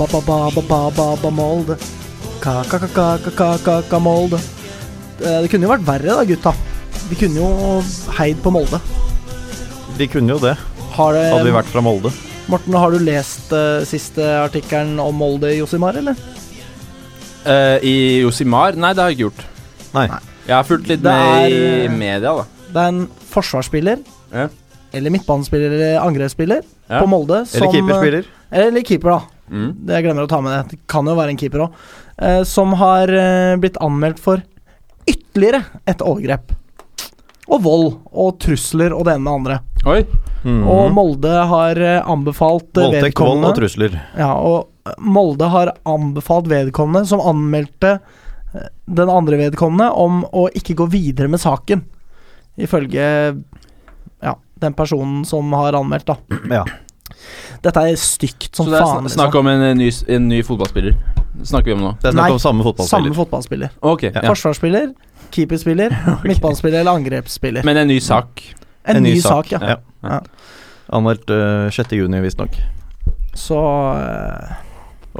Ba, ba, ba, ba, ba, ba, ba, Molde. Ka-ka-ka-ka-ka-ka-ka, Molde. Eh, Det kunne jo vært verre, da, gutta. Vi kunne jo heid på Molde. Vi kunne jo det, Har det, hadde vi vært fra Molde. Morten, har du lest uh, siste artikkelen om Molde, i Josimar, eller? Uh, I Josimar? Nei, det har jeg ikke gjort. Nei. Nei. Jeg har fulgt litt med i media, da. Det er en forsvarsspiller, Ja. eller midtbanespiller eller angrepsspiller, Ja. på Molde som Eller keeperspiller. Eller keeper, da. Mm. Det jeg glemmer å ta med det. Det kan jo være en keeper òg. Eh, som har eh, blitt anmeldt for ytterligere et overgrep. Og vold og trusler og det ene med det andre. Oi. Mhm. Og Molde har eh, anbefalt eh, Voldtekt, vold og trusler. Ja, og eh, Molde har anbefalt vedkommende, som anmeldte den andre vedkommende, om å ikke gå videre med saken. Ifølge ja, den personen som har anmeldt, da. Ja. Dette er stygt som Så det er faen. snakk om en, en, ny, s- en ny fotballspiller. Snakker vi om nå? Det er Nei, snakk om samme Samme fotballspiller. Okay, Ja. Forsvarsspiller, keeperspiller, midtbanespiller eller angrepsspiller. Men en ny sak. en, ny, sak, ja. Ja. Ja. Anmeldt uh, 6. juni, visstnok. Så uh,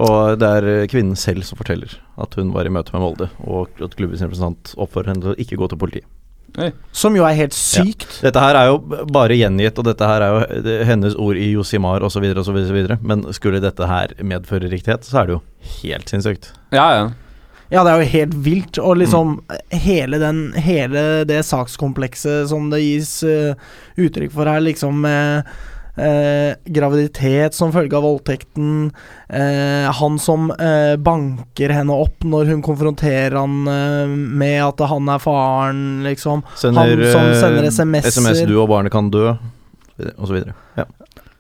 Og det er eh, kvinnen selv som forteller at hun var i møte med Molde, og at klubbens representant oppfordrer henne til å ikke gå til politiet. Som jo er helt sykt. Dette her er jo bare gjengitt, og dette her er jo hennes ord i Josimar osv., osv., men skulle dette her medføre riktighet, så er det jo helt sinnssykt. Ja, ja. Ja, det er jo helt vilt. Og liksom hele, den, hele det sakskomplekset som det gis uh, uttrykk for her, liksom med eh, graviditet som følge av voldtekten, eh, han som eh, banker henne opp når hun konfronterer han eh, med at han er faren, liksom. Sender, Han som eh, sender SMS-er. SMS 'du og barnet kan dø', osv. Ja.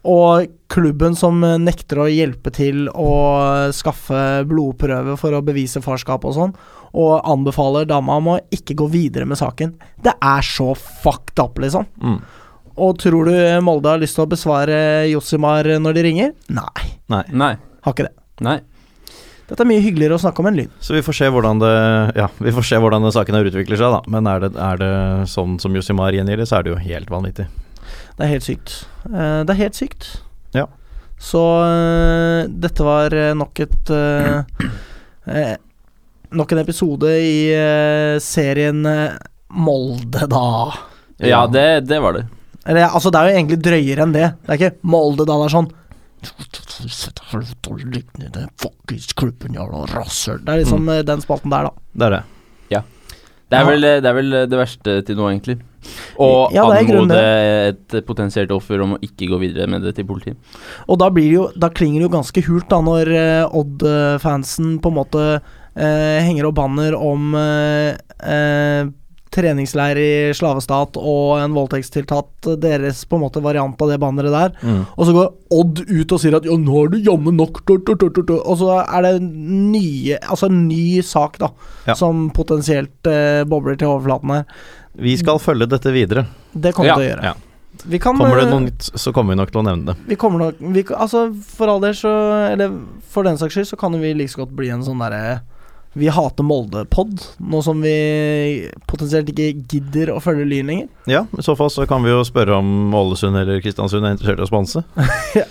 Og klubben som eh, nekter å hjelpe til å skaffe blodprøve for å bevise farskap og sånn, og anbefaler dama om å ikke gå videre med saken. Det er så fucked up, liksom. Mm. Og tror du Molde har lyst til å besvare Josimar når de ringer? Nei, Nei. Nei. har ikke det. Nei. Dette er mye hyggeligere å snakke om enn lyd. Så vi får se hvordan det Ja, vi får se hvordan saken her utvikler seg, da. Men er det, er det sånn som Josimar gjengir det, så er det jo helt vanvittig. Det er helt sykt. Eh, det er helt sykt. Ja. Så eh, dette var eh, nok et Nok en episode i serien Molde, da. Ja, det, det var det. Eller altså, det er jo egentlig drøyere enn det. Det er ikke Molde, da. Det er sånn klubben, jævla. Det er liksom mm. den spalten der, da. Det er det. Det er, Ja. vel, det er vel det verste til nå, egentlig. Å Ja, anmode et potensielt offer om å ikke gå videre med det til politiet. Og da blir det jo Da klinger det jo ganske hult, da, når eh, Odd-fansen på en måte eh, henger opp banner om eh, eh, treningsleir i slavestat og en voldtektstiltatt, deres på en måte variant av det banneret der. Mm. Og så går Odd ut og sier at 'ja, nå har du jammen nok', og så er det nye Altså en ny sak, da, Ja. som potensielt eh, bobler til overflaten her. Vi skal følge dette videre. Det kommer Ja, vi til å gjøre. ja. Vi kan, Kommer det eh, noe nytt, så kommer vi nok til å nevne det. Vi kommer nok vi, Altså, for all del så Eller for den saks skyld, så kan vi like så godt bli en sånn derre Vi hater Molde-pod, nå som vi potensielt ikke gidder å følge Lyn lenger. Ja, i så fall så kan vi jo spørre om Ålesund eller Kristiansund er interessert i å sponse.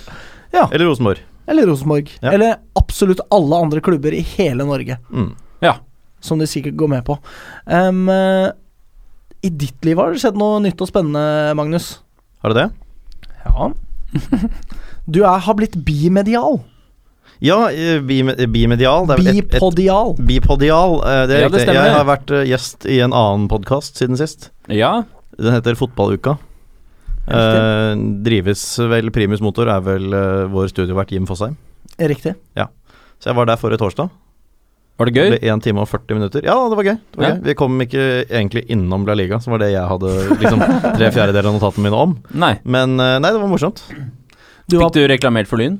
Ja. Eller Rosenborg. Eller Rosenborg. Ja. Eller absolutt alle andre klubber i hele Norge, Mm. som de sikkert går med på. Eh, I ditt liv har det skjedd noe nytt og spennende, Magnus. Har det det? Ja. Du er, har blitt bimedial. Ja, eh, bimedial. Det er vel et- et- Bipodial. Bipodial. eh, Det er Ja, det riktig. Jeg har vært eh, gjest i en annen podkast siden sist. Ja. Den heter Fotballuka. Eh, drives vel Primus Motor, er vel eh, vår studiovert Jim Fosheim. Riktig. Ja. Så jeg var der forrige torsdag. Var det Det gøy? ble 1 time og 40 minutter. Ja, det var gøy. Det var Ja. gøy. Vi kom ikke egentlig innom La Liga, som var det jeg hadde liksom tre fjerdedeler av notatene mine om. Nei. Men nei, det var morsomt. Du Fikk var, du reklamert for Lyn?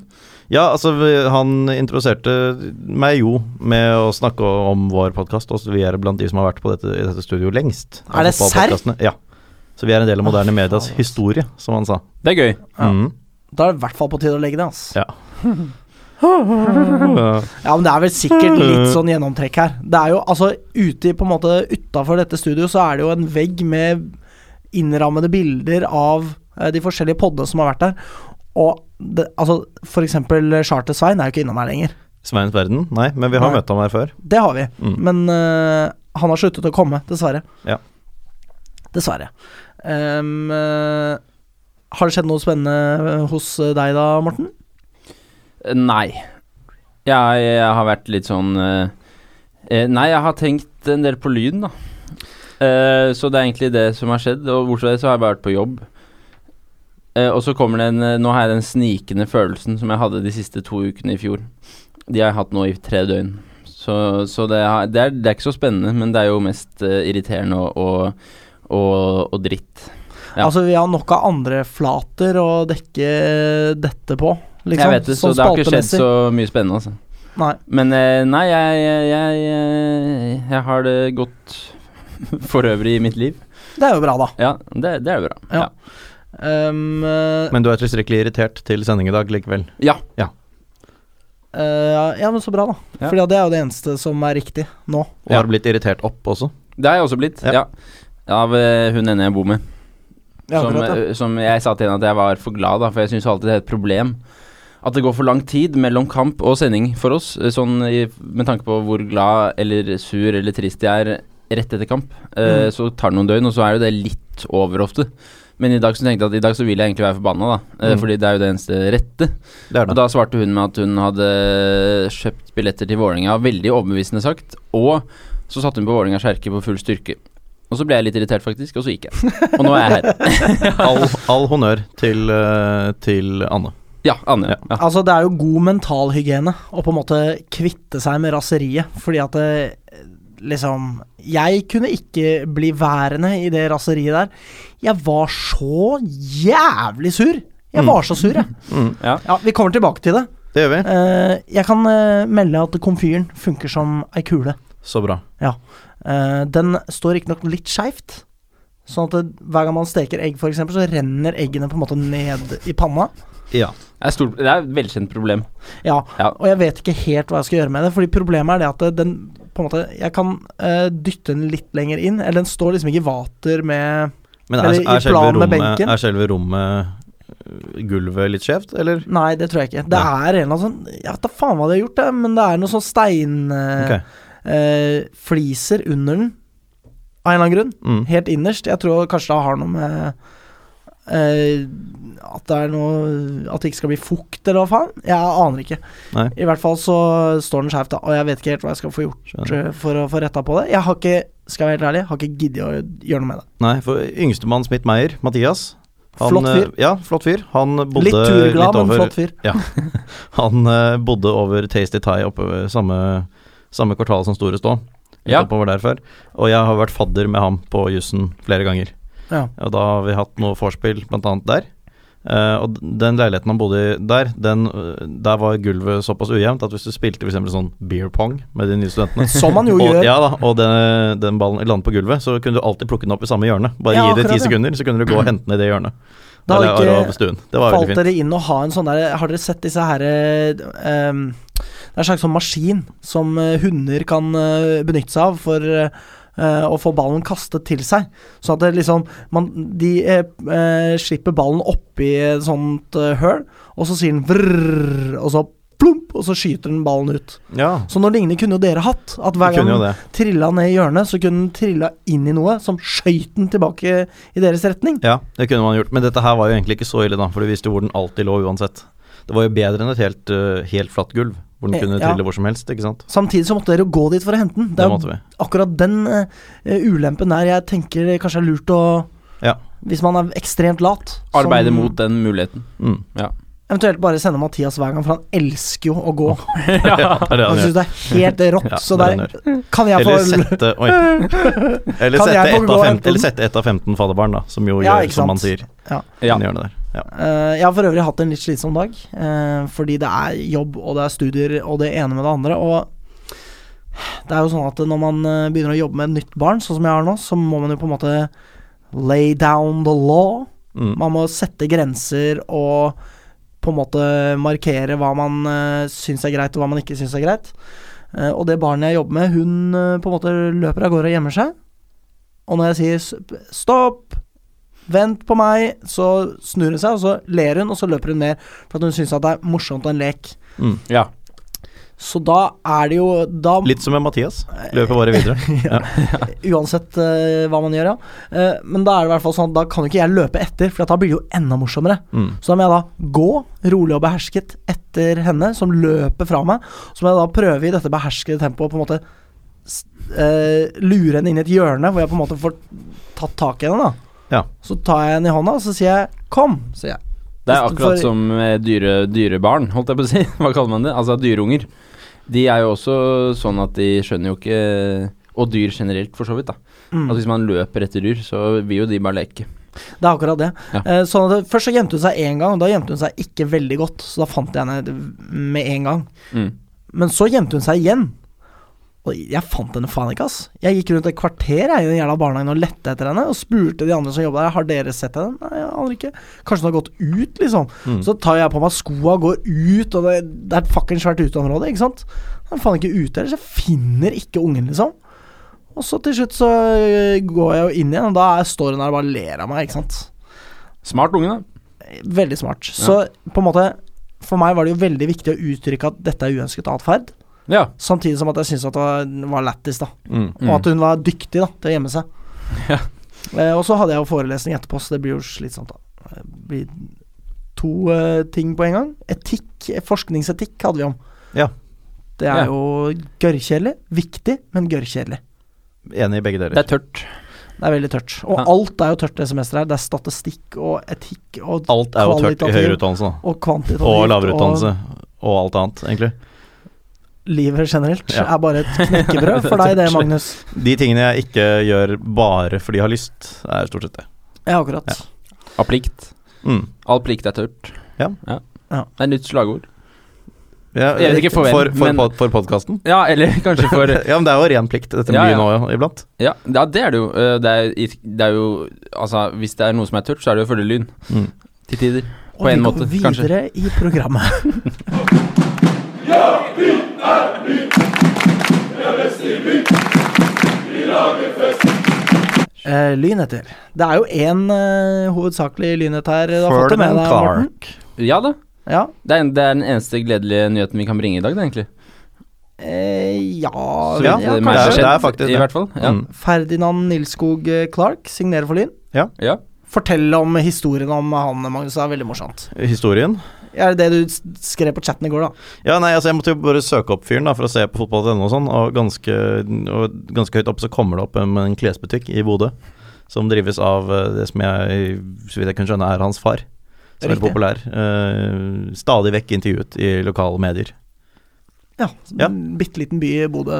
Ja, altså han introduserte meg jo med å snakke om vår podkast. Vi er blant de som har vært på dette, i dette studioet lengst. Er det serr? Ja. Så vi er en del av moderne medias historie, som han sa. Det er gøy. Ja. Mm. da er det i hvert fall på tide å legge det, ass. Ja. Ja, men det er vel sikkert litt sånn gjennomtrekk her. Det er jo altså ute i på en måte utafor dette studioet så er det jo en vegg med innrammede bilder av eh, de forskjellige poddene som har vært der. Og det, Altså, for eksempel Charter-Svein er jo ikke innom her lenger. Sveins verden? Nei, men vi har møtt ham her før. Det har vi. Mm. Men uh, han har sluttet å komme, dessverre. Ja. Dessverre. Um, uh, har det skjedd noe spennende hos deg da, Morten? Nei. Jeg, jeg har vært litt sånn eh, eh, Nei, jeg har tenkt en del på lyden, da. Eh, så det er egentlig det som har skjedd. Og bortsett fra det så har jeg bare vært på jobb. Eh, og så kommer det eh, Nå har jeg den snikende følelsen som jeg hadde de siste to ukene i fjor. De har jeg hatt nå i tre døgn. Så, så det, er, det, er, det er ikke så spennende, men det er jo mest uh, irriterende og, og, og, og dritt. Ja. Altså, vi har nok av andre flater å dekke dette på. Liksom, jeg vet det, så det har ikke skjedd så mye spennende, altså. Nei. Men uh, nei, jeg, jeg, jeg, jeg, har det godt for øvrig i mitt liv. Det er jo bra, da. Ja, det, det er bra. Ja. Ja. Um, Men du er tilstrekkelig irritert til sending i dag likevel? ja. eh, ja, men så bra, da. Ja. For det er jo det eneste som er riktig nå. Og har blitt irritert opp også? Det har jeg også blitt. Ja. Ja. Av eh, hun ene jeg bor med. Ja, som, akkurat, ja. som jeg sa til henne at jeg var for glad, da, for jeg syns alltid det er et problem. At det går for lang tid mellom kamp og sending for oss, sånn i, med tanke på hvor glad eller sur eller trist jeg er rett etter kamp. Mm. Uh, Så tar det noen døgn, og så er jo det litt over ofte. Men i dag så tenkte jeg at i dag så vil jeg egentlig være forbanna, da. Eh, Mm. Fordi det er jo det eneste rette. Det er Og da svarte hun med at hun hadde kjøpt billetter til Vålerenga, veldig overbevisende sagt. Og så satte hun på Vålerenga kjerke på full styrke. Og så ble jeg litt irritert, faktisk, og så gikk jeg. Og nå er jeg her. All, all honnør til, eh, til Anne. Ja, Anne. Ja. Ja. Altså, det er jo god mentalhygiene å på en måte kvitte seg med raseriet, fordi at det, liksom Jeg kunne ikke bli værende i det raseriet der. Jeg var så jævlig sur! Jeg Mm. var så sur, jeg. Mm, Ja. Ja, vi kommer tilbake til det. det gjør vi. Uh, jeg kan uh, melde at komfyren funker som ei kule. Så bra. Eh, den står riktignok litt skeivt. Sånn at det, hver gang man steker egg, f.eks., så renner eggene på en måte ned i panna. Ja. Det, er stort, det er et velkjent problem. Ja, Ja. og jeg vet ikke helt hva jeg skal gjøre med det. Fordi problemet er det at den på en måte Jeg kan uh, dytte den litt lenger inn. Eller den står liksom ikke i vater med Men er, er, selve rommet, er selve rommet gulvet litt skjevt, eller? Nei, det tror jeg ikke. Det er en eller annen sånn Jeg vet da faen hva de har gjort, det, men det er noe sånn steinfliser eh, Ok. eh, under den. Av en eller annen grunn. Mm. Helt innerst. Jeg tror kanskje det har noe med eh, At det er noe At det ikke skal bli fukt, eller hva faen. Jeg aner ikke. Nei. I hvert fall så står den skjevt, og jeg vet ikke helt hva jeg skal få gjort Skjønner. eh, for å få retta på det. Jeg har ikke, skal jeg være helt ærlig, har ikke giddet å gjøre noe med det. Nei, for yngstemann Smith Meyer, Mathias han, Flott fyr. øh, Ja, flott fyr. Han bodde Litt turglad, men over flott fyr. Han uh, bodde over Tasty Thai oppe ved samme, samme kvartal som Store Stå. Ja. oppover der før. Og jeg har vært fadder med ham på jussen flere ganger. Ja. Og da har vi hatt noe vorspiel annet der. Uh, og den leiligheten han bodde i der, den, øh, der var gulvet såpass ujevnt at hvis du spilte f.eks. sånn beer pong med de nye studentene Som man jo og, gjør. ja da, og den, den ballen landet på gulvet, så kunne du alltid plukke den opp i samme hjørne. Bare Ja, gi det ti sekunder, så kunne du gå og hente den i det hjørnet. Da har ikke Falt dere inn og ha en sånn der Har dere sett disse her um, Det er en slags sånn maskin som eh, hunder kan eh, benytte seg av for eh, å få ballen kastet til seg. Så at liksom man, De eh, eh, slipper ballen oppi et sånt eh, høl, og så sier den vrrr, og så plump, og så skyter den ballen ut. Ja, Så noe lignende kunne jo dere hatt. At hver gang den trilla ned i hjørnet, så kunne den trilla inn i noe som skøyt den tilbake i deres retning. Ja, det kunne man gjort. Men dette her var jo egentlig ikke så ille, da, for du visste jo hvor den alltid lå uansett. Det var jo bedre enn et helt, helt flatt gulv, hvor den Eh, kunne ja. trille hvor som helst, ikke sant. Samtidig så måtte dere gå dit for å hente den. Det er måtte vi. akkurat den uh, ulempen der jeg tenker det kanskje er lurt å Ja. Hvis man er ekstremt lat. Arbeide som- mot den muligheten. Mm. Eventuelt bare sende Mathias hver gang, for han elsker jo å gå. ja, det er det Han syns det er helt rått. Ja, så er der kan jeg få Eller sette Oi. Eller Kan sette, jeg få ett gå av og fem, hente den? eller sette ett av 15 fadderbarn, da, som jo Ja, gjør som man sier. Ja. Ja. Ja. Eh, Jeg har for øvrig hatt en litt slitsom dag, eh, fordi det er jobb, og det er studier, og det ene med det andre. Og det er jo sånn at når man eh, begynner å jobbe med et nytt barn, sånn som jeg har nå, så må man jo på en måte lay down the law. Mm. Man må sette grenser og på en måte markere hva man uh, syns er greit, og hva man ikke syns er greit. Uh, og det barnet jeg jobber med, hun uh, på en måte løper av gårde og gjemmer seg. Og når jeg sier stopp, Vent på meg. Så snur hun seg, og så ler hun, og så løper hun mer. For at hun syns det er morsomt og en lek. Mm. Ja. Så da er det jo da, Litt som med Mathias. Løper bare videre. Ja. Uansett uh, hva man gjør, ja. Uh, men da er det i hvert fall sånn da kan jo ikke jeg løpe etter, for da blir det jo enda morsommere. Mm. Så da må jeg da gå rolig og behersket etter henne, som løper fra meg. Så må jeg da prøve i dette beherskede tempoet på en måte eh, lure henne inn i et hjørne, hvor jeg på en måte får tatt tak i henne. da Ja. Så tar jeg henne i hånda, og så sier jeg 'kom', sier jeg. Det er akkurat for- som eh, dyre, dyrebarn, holdt jeg på å si. Hva kaller man det? Altså dyreunger. De er jo også sånn at de skjønner jo ikke Og dyr generelt, for så vidt. da Mm. At Hvis man løper etter dyr, så vil jo de bare leke. Det er akkurat det. Ja. Eh, sånn det, Først så gjemte hun seg én gang, og da gjemte hun seg ikke veldig godt. Så da fant jeg henne med en gang. Mm. Men så gjemte hun seg igjen. Og jeg fant henne faen ikke, ass. Jeg gikk rundt et kvarter jeg, i den jævla barnehagen og lette etter henne. Og spurte de andre som jobba der Har dere sett henne. Nei, jeg aner ikke. Kanskje hun har gått ut, liksom. Mm. Så tar jeg på meg skoa og går ut, og det, det er et fucking svært uteområde, ikke sant. Jeg er faen ikke ute heller, så jeg finner ikke ungen, liksom. Og så til slutt så øh, går jeg jo inn igjen, og da står hun der og bare ler av meg, ikke sant. Smart unge, da. Veldig smart. Så på en måte For meg var det jo veldig viktig å uttrykke at dette er uønsket atferd. Ja. Samtidig som at jeg syns at det var- var lættis, da. Mm. Og at hun var dyktig da til å gjemme seg. Ja. Eh, og så hadde jeg jo forelesning etterpå, så det blir jo slitsomt, da. Det blir to eh, ting på en gang. Etikk, forskningsetikk hadde vi om. Ja. Det er Ja. jo gørrkjedelig. Viktig, men gørrkjedelig. Enig i begge deler. Det er tørt. Det er veldig tørt. Og Ja. alt er jo tørt det semesteret her. Det er statistikk og etikk og, Alt er jo tørt i høyere utdannelse, da. og kvantitativt. Og lavere utdannelse. Og alt annet, egentlig. Og livet generelt Ja. er bare et knekkebrød for deg, det, Magnus. De tingene jeg ikke gjør bare fordi jeg har lyst, er stort sett det. Ja, akkurat. Ja. Av plikt. Mm. All plikt er tørt. Ja. Ja. Det er nytt slagord. Ja, Jeg vet ikke for for, for, men- pod- for podkasten? Ja, eller kanskje for ja, men det er jo ren plikt, dette mye Ja, ja. nå iblant. Ja, ja det er det jo. Eh, Det er, det er jo Altså, hvis det er noe som er tørt, så er det jo å følge lyn. Mm. Til tider. Og På en vi går videre kanskje. Videre i programmet. Eh, lynheter. Det er jo én eh, hovedsakelig lynhet her. Du har fått det med deg, Morten? Ja da. Ja. Det er, det er den eneste gledelige nyheten vi kan bringe i dag, det, egentlig. Eh, ja, Så Ja, ja, er- har kanskje. det er faktisk I hvert fall. Ja. Mm. Ferdinand Nilskog eh, Clark signerer for Lyn. ja. Fortell om historien om han, Magnus. Det er veldig morsomt. Historien? Er det det du skrev på chatten i går, da? Ja, nei, altså Jeg måtte jo bare søke opp fyren da for å se på fotball.no og sånn, og ganske, og ganske høyt opp så kommer det opp en, en klesbutikk i Bodø. Som drives av eh, det som jeg, så vidt jeg kan skjønne, er hans far. Som er Riktig. populær. Eh, stadig vekk intervjuet i lokale medier. Ja, Ja. En bitte liten by i Bodø,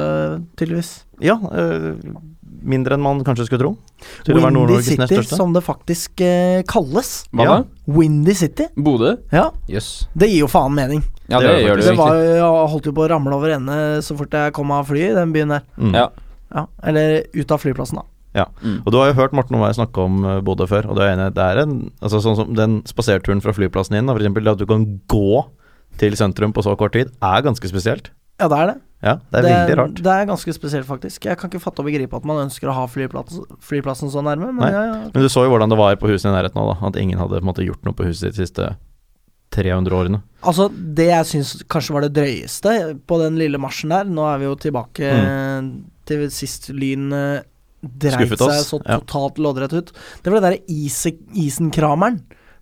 tydeligvis. Ja, eh, mindre enn man kanskje skulle tro. Til å være Windy Nord-Norges nest City, som det faktisk eh, kalles. Hva Ja. da? Windy City. Bodø? Ja, Yes. det gir jo faen mening. Ja, Det det, gjør det det var, jeg holdt jo på å ramle over ende så fort jeg kom av flyet i den byen der. Mm. Ja. Ja, Eller ut av flyplassen, da. Mm. Og du har jo hørt Morten og meg snakke om eh, Bodø før, og det er, enig, det er en altså Sånn som den spaserturen fra flyplassen inn, da, for eksempel, at du kan gå til sentrum på så kort tid, er ganske spesielt. Ja, det er det. Ja, det er veldig rart. Det er ganske spesielt, faktisk. Jeg kan ikke fatte og begripe at man ønsker å ha flyplassen, flyplassen så nærme, men ja, ja. Men du så jo hvordan det var på huset i nærheten òg, da. At ingen hadde måte, gjort noe på huset de siste 300 årene. Altså, det jeg syns kanskje var det drøyeste på den lille marsjen der Nå er vi jo tilbake mm. til sist Lyn eh, dreit. Seg så så ja. totalt loddrett ut. Det var det derre ise, isenkrameren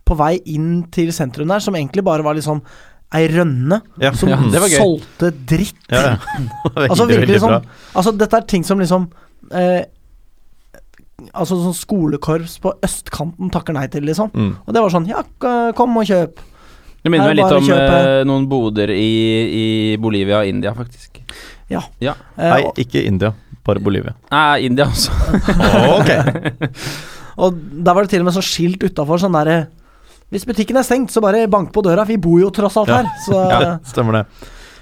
på vei inn til sentrum der, som egentlig bare var liksom ei rønne Ja, som Ja, det var gøy. solgte dritt. ja, ja. Det Altså virkelig sånn Altså dette er ting som liksom eh, Altså sånn skolekorps på østkanten takker nei til, liksom. Mm. Og det var sånn Ja, kom og kjøp. Det minner meg litt om kjøpe. eh, noen boder i, i Bolivia og India, faktisk. Ja. Nei, ikke India, bare Bolivia. Nei, India også. ok. og der var det til og med så skilt utafor sånn derre Hvis butikken er stengt, så bare bank på døra. Vi bor jo tross alt Ja. her. Så Ja, stemmer det.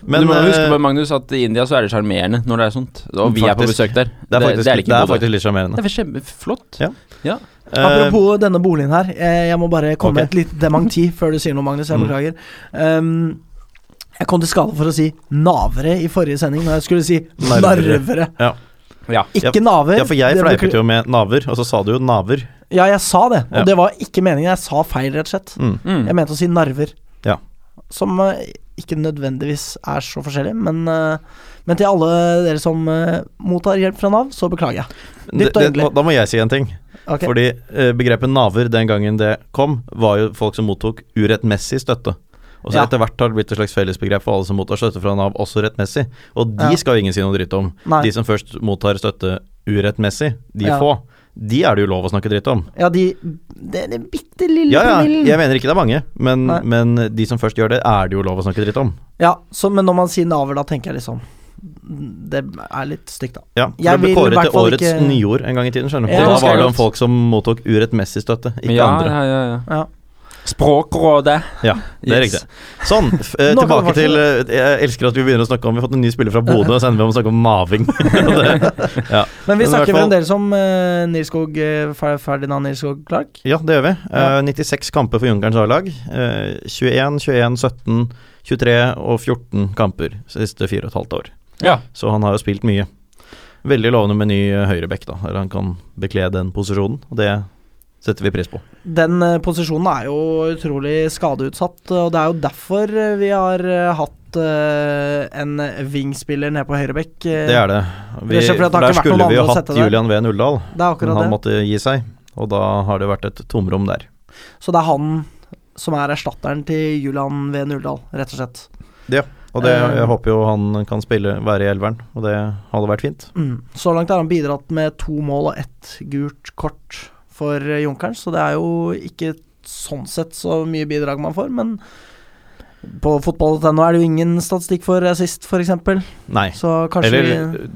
Men du må huske eh, på, Magnus, at i India så er det sjarmerende når det er sånt. Og vi er på besøk der. det er faktisk, det er det ikke det er faktisk litt sjarmerende. Det er kjempeflott. Ja. Apropos denne boligen her. eh, Jeg må bare komme med et litt dementi før du sier noe, Magnus. Jeg Mm. Um, jeg kom til skade for å si navere i forrige sending, når jeg skulle si Narvere. narvere. Ja. Ikke naver. ja, for jeg fleipet jo med naver, og så sa du jo naver. Ja, jeg sa det, og Ja. det var ikke meningen. Jeg sa feil, rett og slett. Mm. Mm. Jeg mente å si narver. Ja. Som eh, ikke nødvendigvis er så forskjellig, men, eh, men til alle dere som eh, mottar hjelp fra Nav, så beklager jeg. Det, Dypt og det, da må jeg si en ting. Okay. Fordi begrepet naver den gangen det kom, var jo folk som mottok urettmessig støtte. Og så Ja. etter hvert har det blitt et slags fellesbegrep for alle som mottar støtte fra Nav, også rettmessig. Og de Ja. skal ingen si noe dritt om. Nei. De som først mottar støtte urettmessig, de Ja. få, de er det jo lov å snakke dritt om. Ja, de Det er bitte lille Ja, ja, jeg mener ikke det er mange, men, men de som først gjør det, er det jo lov å snakke dritt om. Ja, så, men når man sier naver, da tenker jeg liksom Det er litt stygt, da. Ja, for Jeg det ble kåret til årets ikke- nyord en gang i tiden, skjønner du. Ja, da var det om folk som mottok urettmessig støtte, ikke ja, andre. ja, ja, ja. Språkrådet. Ja, det er Yes. riktig. Sånn, f eh, Nå tilbake til eh, Jeg elsker at vi begynner å snakke om Vi har fått en ny spiller fra Bodø, og så ender vi om å snakke om maving. det, ja. Men vi Men snakker fremdeles om uh, Nilskog uh, Ferdinand Nilskog Clark. ja, det gjør vi. Eh, 96 kamper for Junkerens A-lag. Uh, 21, 21, 17, 23 og 14 kamper siste fire og et halvt år. Ja. Så han har jo spilt mye. Veldig lovende med ny eh, høyrebekk, da. Eller han kan bekle den posisjonen, og det setter vi pris på. Den eh, posisjonen er jo utrolig skadeutsatt, og det er jo derfor eh, vi har eh, hatt en wingspiller nede på høyrebekk. Det er det. Vi, det er det der skulle vi jo hatt. Julian V. Nulldal, er men han det. måtte gi seg. Og da har det vært et tomrom der. Så det er han som er erstatteren til Julian V. Nuldal, rett og slett. Ja, Og det, jeg håper jo han kan spille, være i elveren, og det hadde vært fint. Mm. Så langt har han bidratt med to mål og ett gult kort for eh, Junkeren, så det er jo ikke sånn sett så mye bidrag man får, men på fotball.no er det jo ingen statistikk for assist, f.eks., Nei. så kanskje Eller vi eh,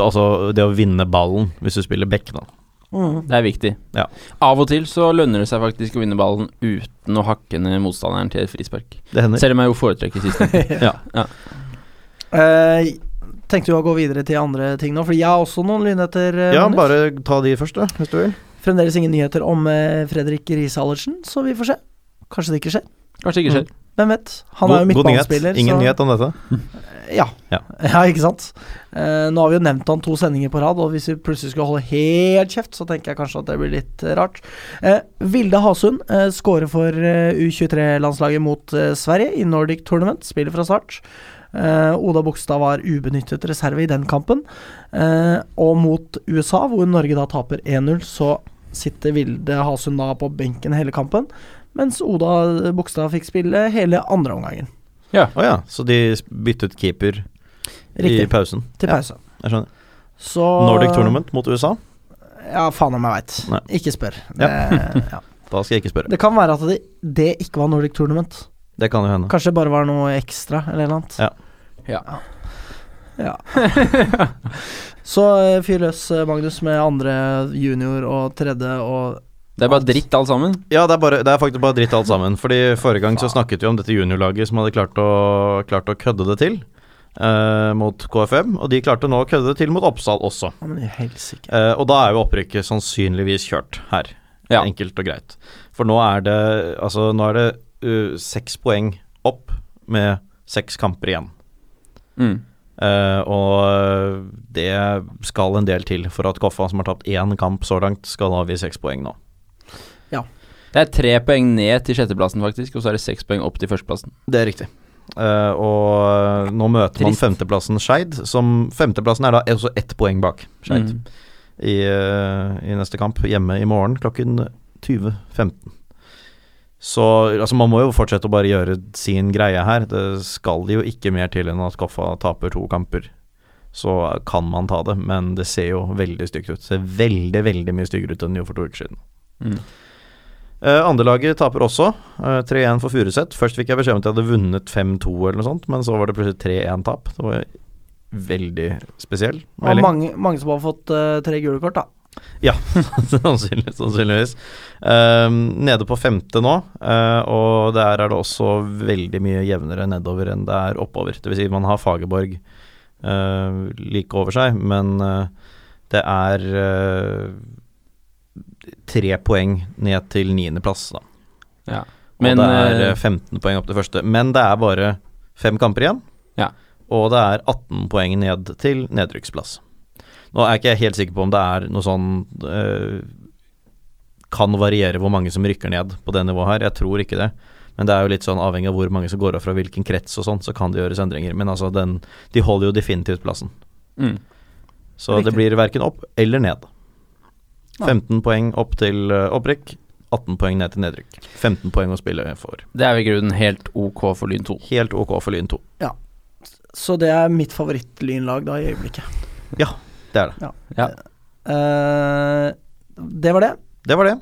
altså det å vinne ballen hvis du spiller back, da. mm. Det er viktig. Ja. Av og til så lønner det seg faktisk å vinne ballen uten å hakke ned motstanderen til et frispark. Det hender. Selv om jeg jo foretrekker sist Ja. ja. Uh, Tenkte du å gå videre til andre ting nå? For jeg har også noen lynheter. ja, Magnus. bare ta de først, da, hvis du vil. Fremdeles ingen nyheter om eh, Fredrik Riis-Hallersen, så vi får se. Kanskje det ikke skjer. Kanskje ikke skjer. Hvem vet? Han er jo God- god nyhet. midtbanespiller. Ingen så- nyhet om dette. Ja. Ja. ja, ikke sant. Uh, nå har vi jo nevnt han to sendinger på rad, og hvis vi plutselig skulle holde helt kjeft, så tenker jeg kanskje at det blir litt eh, rart. Uh, Vilde Hasund uh, skårer for eh, U23-landslaget mot Sverige i Nordic Tournament, spiller fra start. Eh, Oda Bogstad var ubenyttet reserve i den kampen. Eh, og mot USA, hvor Norge da taper 1-0, så sitter Vilde Hasund da på benken hele kampen, mens Oda Bogstad fikk spille hele andre omgangen. Å ja, så de byttet keeper i pausen. Til Ja, jeg skjønner. Så Nordic Tournament mot USA? Ja, faen om jeg veit. Ikke spør. Det, ja. Da skal jeg ikke spørre. det kan være at det, det ikke var Nordic Tournament. Det kan jo hende. Kanskje det bare var noe ekstra, eller noe annet. Ja. Ja. Ja. Så eh, fyr løs, eh, Magnus, med andre junior og tredje og Det er bare dritt alt sammen. Ja, det er, bare, det er faktisk bare dritt alt sammen. Fordi Forrige gang så snakket vi om dette juniorlaget som hadde klart å, klart å kødde det til eh, mot KFM. Og de klarte nå å kødde det til mot Oppsal også. Eh, og da er jo opprykket sannsynligvis kjørt her. Ja. Enkelt og greit. For nå er det Altså, nå er det uh, seks poeng opp med seks kamper igjen. Mm. Uh, og det skal en del til for at Koffa, som har tapt én kamp så langt, skal avgi seks poeng nå. Det er tre poeng ned til sjetteplassen, faktisk, og så er det seks poeng opp til førsteplassen. Det er riktig. Uh, og nå møter man Trist. femteplassen Skeid, som Femteplassen er da også ett poeng bak Skeid Mm. i, uh, i neste kamp, hjemme i morgen klokken 20.15. Så altså, man må jo fortsette å bare gjøre sin greie her. Det skal jo ikke mer til enn at Koffa taper to kamper. Så kan man ta det, men det ser jo veldig stygt ut. Det ser veldig, veldig mye styggere ut enn det gjorde for to uker siden. Mm. Uh, Andrelaget taper også. Uh, 3-1 for Furuset. Først fikk jeg beskjed om at jeg hadde vunnet 5-2 eller noe sånt, men så var det plutselig 3-1-tap. Det var veldig spesiell Og melding. mange, mange som har fått uh, tre gule kort, da. Sannsynlig, sannsynligvis. Um, nede på femte nå, uh, og der er det også veldig mye jevnere nedover enn det er oppover. Det vil si, man har Fagerborg uh, like over seg, men uh, det er tre poeng ned til niendeplass, da. Ja. Og det er eh, eh, 15 poeng opp til første. Men det er bare fem kamper igjen. Ja. Og det er 18 poeng ned til nedrykksplass. Nå er ikke jeg helt sikker på om det er noe sånn eh, kan variere hvor mange som rykker ned på det nivået her. Jeg tror ikke det. Men det er jo litt sånn avhengig av hvor mange som går av fra hvilken krets og sånn, så kan det gjøres endringer. Men altså, den, de holder jo definitivt plassen. Mm. Så Riktig. det blir verken opp eller ned. Ja. 15 poeng opp til eh, opprykk, 18 poeng ned til nedrykk. 15 poeng å spille for. Det er i grunnen helt ok for Lyn 2. Helt ok for Lyn 2. Så det er mitt favorittlynlag da i øyeblikket. Det er det. Ja. Uh, det var det. Det var det.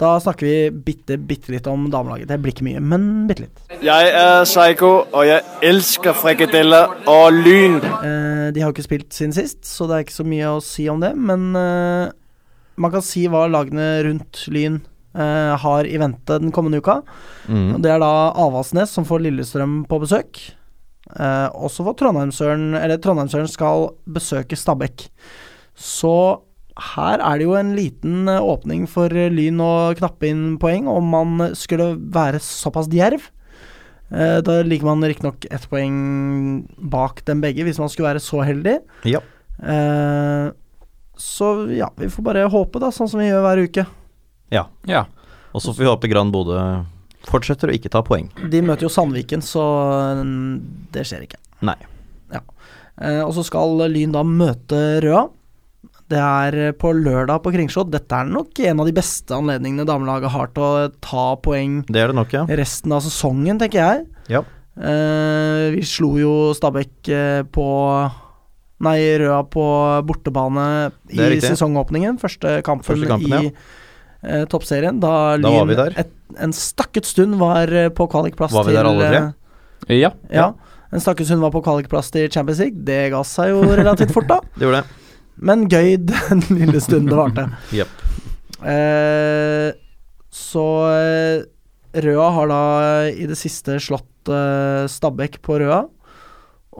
Da snakker vi bitte, bitte litt om damelaget. Det blir ikke mye, men bitte litt. Jeg er Psycho, og jeg elsker frikadeller og lyn. Eh, de har jo ikke spilt siden sist, så det er ikke så mye å si om det. Men eh, man kan si hva lagene rundt Lyn eh, har i vente den kommende uka. Mm. Det er da Avaldsnes som får Lillestrøm på besøk. Eh, også for Trondheimsøren Eller Trondheimsøren skal besøke Stabæk. Så her er det jo en liten eh, åpning for eh, Lyn å knappe inn poeng, om man skulle være såpass djerv. Eh, da ligger man riktignok ett poeng bak dem begge, hvis man skulle være så heldig. Ja. Eh, så ja, vi får bare håpe, da, sånn som vi gjør hver uke. Ja. Og så får vi håpe Grand Bodø fortsetter å ikke ta poeng. De møter jo Sandviken, så mm, det skjer ikke. Nei. Ja. og så skal Lyn da møte Røa. Det er eh, på lørdag på Kringsjå. Dette er nok en av de beste anledningene damelaget har til å ta poeng Det er det nok, ja. resten av sesongen, tenker jeg. Ja. Eh, vi slo jo Stabæk eh, på Nei, Røa på bortebane i sesongåpningen. Første kampen, Første kampen, i eh, toppserien. Da Lyn Da var vi der. Et, en stakket stund var eh, på kvalikplass Var vi der alle tre? eh, Ja. ja. En stakket stund var på kvalikplass til Champions League. Det ga seg jo relativt fort, da. Det gjorde det. Men gøy den lille stunden det varte. yep. Eh, så eh, Røa har da i det siste slått eh, Stabæk på Røa.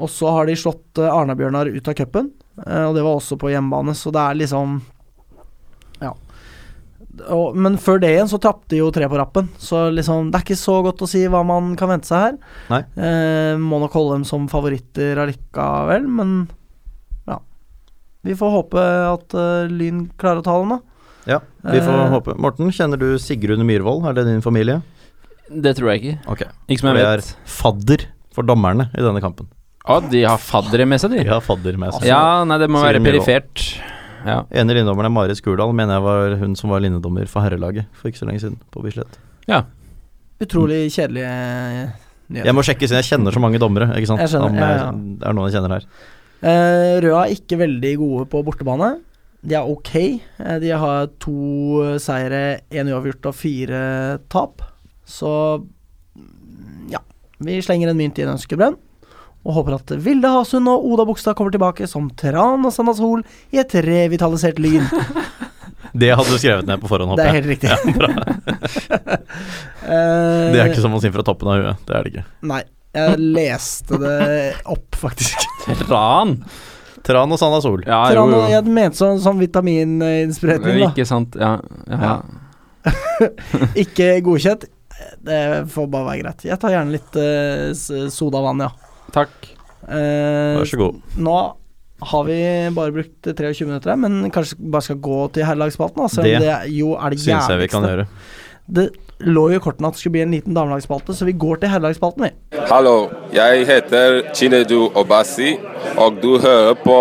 Og så har de slått eh, Arna-Bjørnar ut av cupen, eh, og det var også på hjemmebane, så det er liksom. Og, men før det igjen så tapte jo tre på rappen, så liksom det er ikke så godt å si hva man kan vente seg her. Nei. Eh, må nok holde dem som favoritter allikevel, men ja. Vi får håpe at uh, Lyn klarer å ta dem, da. Ja, vi får Eh. håpe. Morten, kjenner du Sigrun Myhrvold? Er det din familie? Det tror jeg ikke. Okay. Ikke som jeg jeg det vet. er fadder for dommerne i denne kampen. Å, de har faddere med seg, de. De har fadder med seg. Ja, nei, det må Sigrun være Myhrvold. Ja. Ene linjedommeren er Marit Skurdal, mener jeg var hun som var linjedommer for herrelaget for ikke så lenge siden, på Bislett. Utrolig kjedelige nyheter. Jeg må sjekke siden jeg kjenner så mange dommere, ikke sant. Jeg skjønner, Om ja, ja. Det er noen jeg kjenner her. Eh, Røa er ikke veldig gode på bortebane. De er ok. Eh, de har to seire, én uavgjort og fire tap. Så ja. Vi slenger en mynt i en ønskebrønn. Og håper at Vilde Hasund og Oda Bogstad kommer tilbake som Tran og Sanna Sol i et revitalisert Lyn. Det hadde du skrevet ned på forhånd, håper jeg. Det er jeg. helt riktig. Eh, Det er ikke som å si fra toppen av huet. Det er det ikke. Nei. Jeg leste det opp, faktisk. Tran! Tran og Sanna Sol. Ja, jo, Tran, jo. jeg mente sånn, sånn vitamininnsprøytning, da. Ikke sant. Ja. ja. Ikke godkjent. Det får bare være greit. Jeg tar gjerne litt uh, sodavann, ja. Takk. Eh, Vær så god. nå har vi bare brukt 23 minutter her, men kanskje bare skal gå til herrelagsspalten? Altså, Det det jo er det Syns jeg vi kan gjøre. Det lå jo i kortene at det skulle bli en liten damelagsspalte, så vi går til herrelagsspalten, vi. Hallo, jeg heter Chinedu Obasi, og du hører på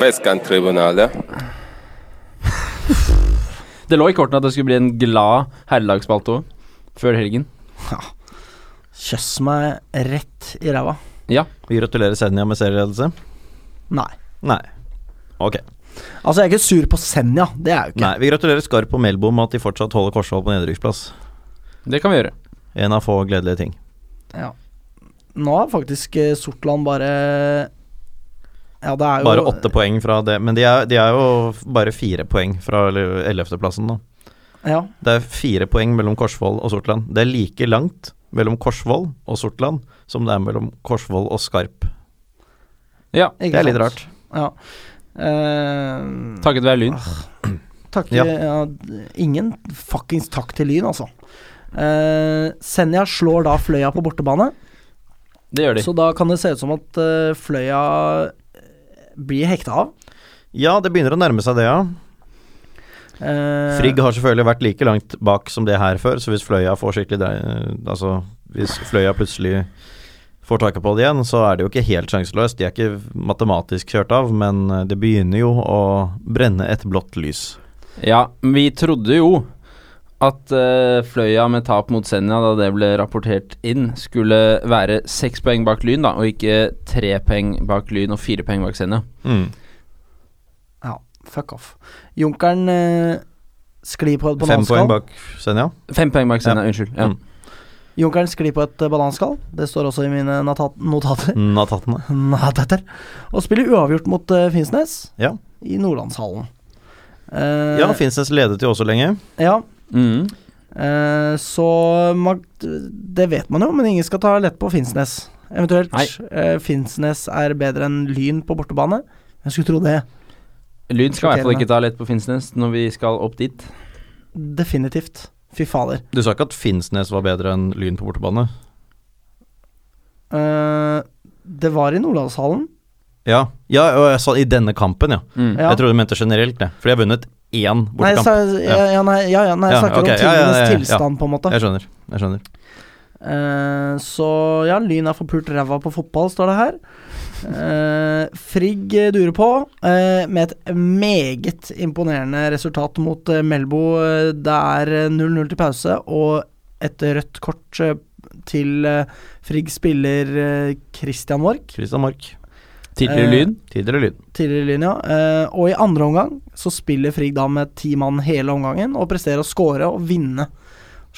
Vestkanttribunalet. Det lå i kortene at det skulle bli en glad herrelagsspalte òg, før helgen. Kjøss meg rett i ræva. Ja. Vi gratulerer Senja med serieledelse. Nei. Nei. Ok. Altså, jeg er ikke sur på Senja, det er jeg jo ikke. Nei, Vi gratulerer Skarp og Melbo med at de fortsatt holder Korsvoll på nedrykksplass. Det kan vi gjøre. En av få gledelige ting. Ja. Nå har faktisk eh, Sortland bare Ja, det er jo Bare åtte poeng fra det, men de er, de er jo bare fire poeng fra ellevteplassen nå. Ja. Det er fire poeng mellom Korsvoll og Sortland. Det er like langt mellom Korsvoll og Sortland som det er mellom Korsvoll og Skarp. Ja. Ikke Det er litt rart. Ja. Uh, Takket være Lyn. takk Ja. ja. Ingen fuckings takk til Lyn, altså. Uh, Senja slår da Fløya på bortebane, Det gjør de. så da kan det se ut som at eh, Fløya blir hekta av. Ja, det begynner å nærme seg det, ja. Eh, Frigg har selvfølgelig vært like langt bak som det her før, så hvis Fløya får skikkelig drei- Altså, hvis Fløya plutselig får taket på det igjen, så er det jo ikke helt sjanseløst. De er ikke matematisk kjørt av, men eh, det begynner jo å brenne et blått lys. Ja, vi trodde jo at uh, Fløya med tap mot Senja, da det ble rapportert inn, skulle være seks poeng bak Lyn, da, og ikke tre poeng bak Lyn og fire poeng bak Senja. Mm. Fuck off. Junkeren eh, sklir på et Fem poeng bananskall. bak Senja. Fem poeng bak Senja, unnskyld. Ja. Mm. Junkeren sklir på et eh, bananskall. Det står også i mine nata- notater. Natattene. Notater. Og spiller uavgjort mot eh, Finnsnes Ja. i Nordlandshallen. Eh, Ja, Finnsnes ledet jo også lenge. ja, Mm. eh, så man, Det vet man jo, men ingen skal ta lett på Finnsnes. Eventuelt Nei. eh, Finnsnes er bedre enn Lyn på bortebane. Jeg skulle tro det. Lyn skal i hvert fall ikke ta lett på Finnsnes når vi skal opp dit. Definitivt. Fy fader. Du sa ikke at Finnsnes var bedre enn Lyn på bortebane? Uh, det var i Nordlandshallen. Ja, ja og jeg sa i denne kampen, ja. Mm. Ja. Jeg trodde du mente generelt, det. For de har vunnet én Nei, jeg sa, ja, ja, nei, ja, ja, nei, jeg Ja, snakker okay, om ja, ja, tingenes ja, ja, ja. tilstand, på en måte. Jeg skjønner. Jeg skjønner. Uh, så ja, Lyn er forpult ræva på fotball, står det her. Eh, Frigg durer på, eh, med et meget imponerende resultat mot eh, Melbo. Det er eh, 0-0 til pause, og et rødt kort til Frigg spiller Christian Mork. Christian Mork. Tidligere Lyn. Tidligere Lyn. Tidligere lyn ja. Og i andre omgang så spiller Frigg da med ti mann hele omgangen, og presterer å score og vinne.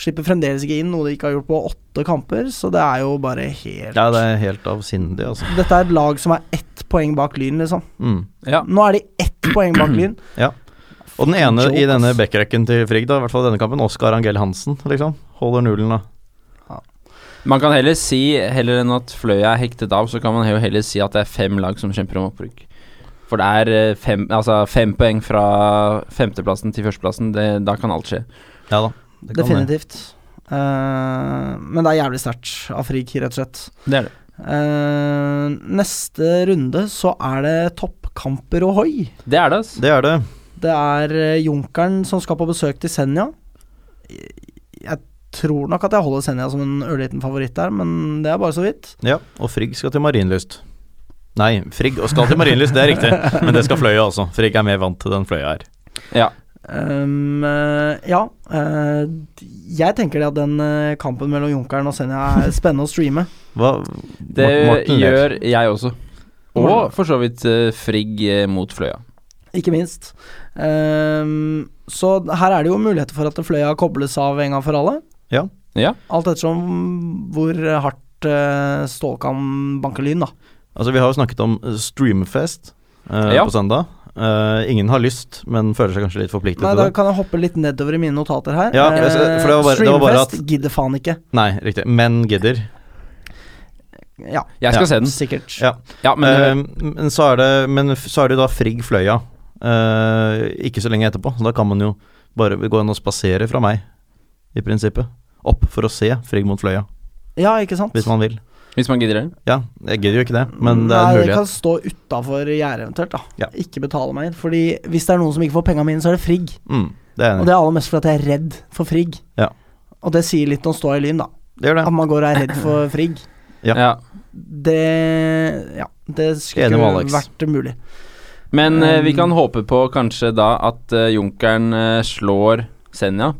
Slipper fremdeles ikke inn, noe de ikke har gjort på åtte kamper, så det er jo bare helt Ja, det er helt avsindig, altså. Dette er et lag som er ett poeng bak Lyn, liksom. Mm. Ja. Nå er de ett poeng bak Lyn. Ja. Og den ene i denne backrekken til Frigg, da, i hvert fall denne kampen, Oskar Angell Hansen, liksom. Holder nullen, da. Man kan heller si, heller enn at Fløya er hektet av, så kan man jo heller si at det er fem lag som kjemper om opprykk. For det er eh, fem, altså fem poeng fra femteplassen til førsteplassen. Det, da kan alt skje. Ja da. Det. Definitivt. Uh, men det er jævlig sterkt av Frigg, rett og slett. Det er det. Uh, neste runde så er det toppkamper og hoi. Det er det, altså. Det er det. Det er eh, Junkeren som skal på besøk til Senja. Jeg tror nok at jeg holder Senja som en ørliten favoritt der, men det er bare så vidt. Ja. Og Frigg skal til Marienlyst. Nei, Frigg skal til Marienlyst, det er riktig. Men det skal Fløya også. Frigg er mer vant til den Fløya her. Ja. Um, ja. eh, jeg tenker det at den eh, kampen mellom Junkeren og Senja er spennende å streame. Hva Det Martin gjør jeg også. Og for så vidt Frigg mot Fløya. Ikke minst. Um, så her er det jo muligheter for at Fløya kobles av en gang for alle. Ja. Ja. Alt ettersom hvor hardt uh, kan banke Lyn, da. Altså, vi har jo snakket om Streamfest uh, Ja. på søndag. Eh, ingen har lyst, men føler seg kanskje litt forpliktet Nei, til da kan jeg hoppe litt nedover i mine notater her. Ja, uh, for det var bare- det var bare at- Streamfest gidder faen ikke. Nei, riktig. Men gidder. Ja, Jeg skal Ja. se den. sikkert. Ja. Ja, men eh, men så er det Men så er det da Frigg Fløya. eh, ikke så lenge etterpå. Så da kan man jo bare gå inn og spasere fra meg, i prinsippet. Opp for å se Frigg mot Fløya, Ja, ikke sant? hvis man vil. Hvis man gidder det. Ja, jeg gidder jo ikke det, men det er en Nei, jeg mulighet. kan stå utafor gjerdet eventuelt, da. Ja. Ikke betale meg inn. Fordi hvis det er noen som ikke får penga mine, så er det Frigg. Mm, det er jeg Og det er aller mest fordi jeg er redd for Frigg. Ja. Og det sier litt om ståa i Lyn, da. Det gjør det. At man går og er redd for Frigg. Ja. Ja. Det Ja, det skulle ikke vært mulig. Men um, vi kan håpe på kanskje da at uh, Junkeren uh, slår Senja,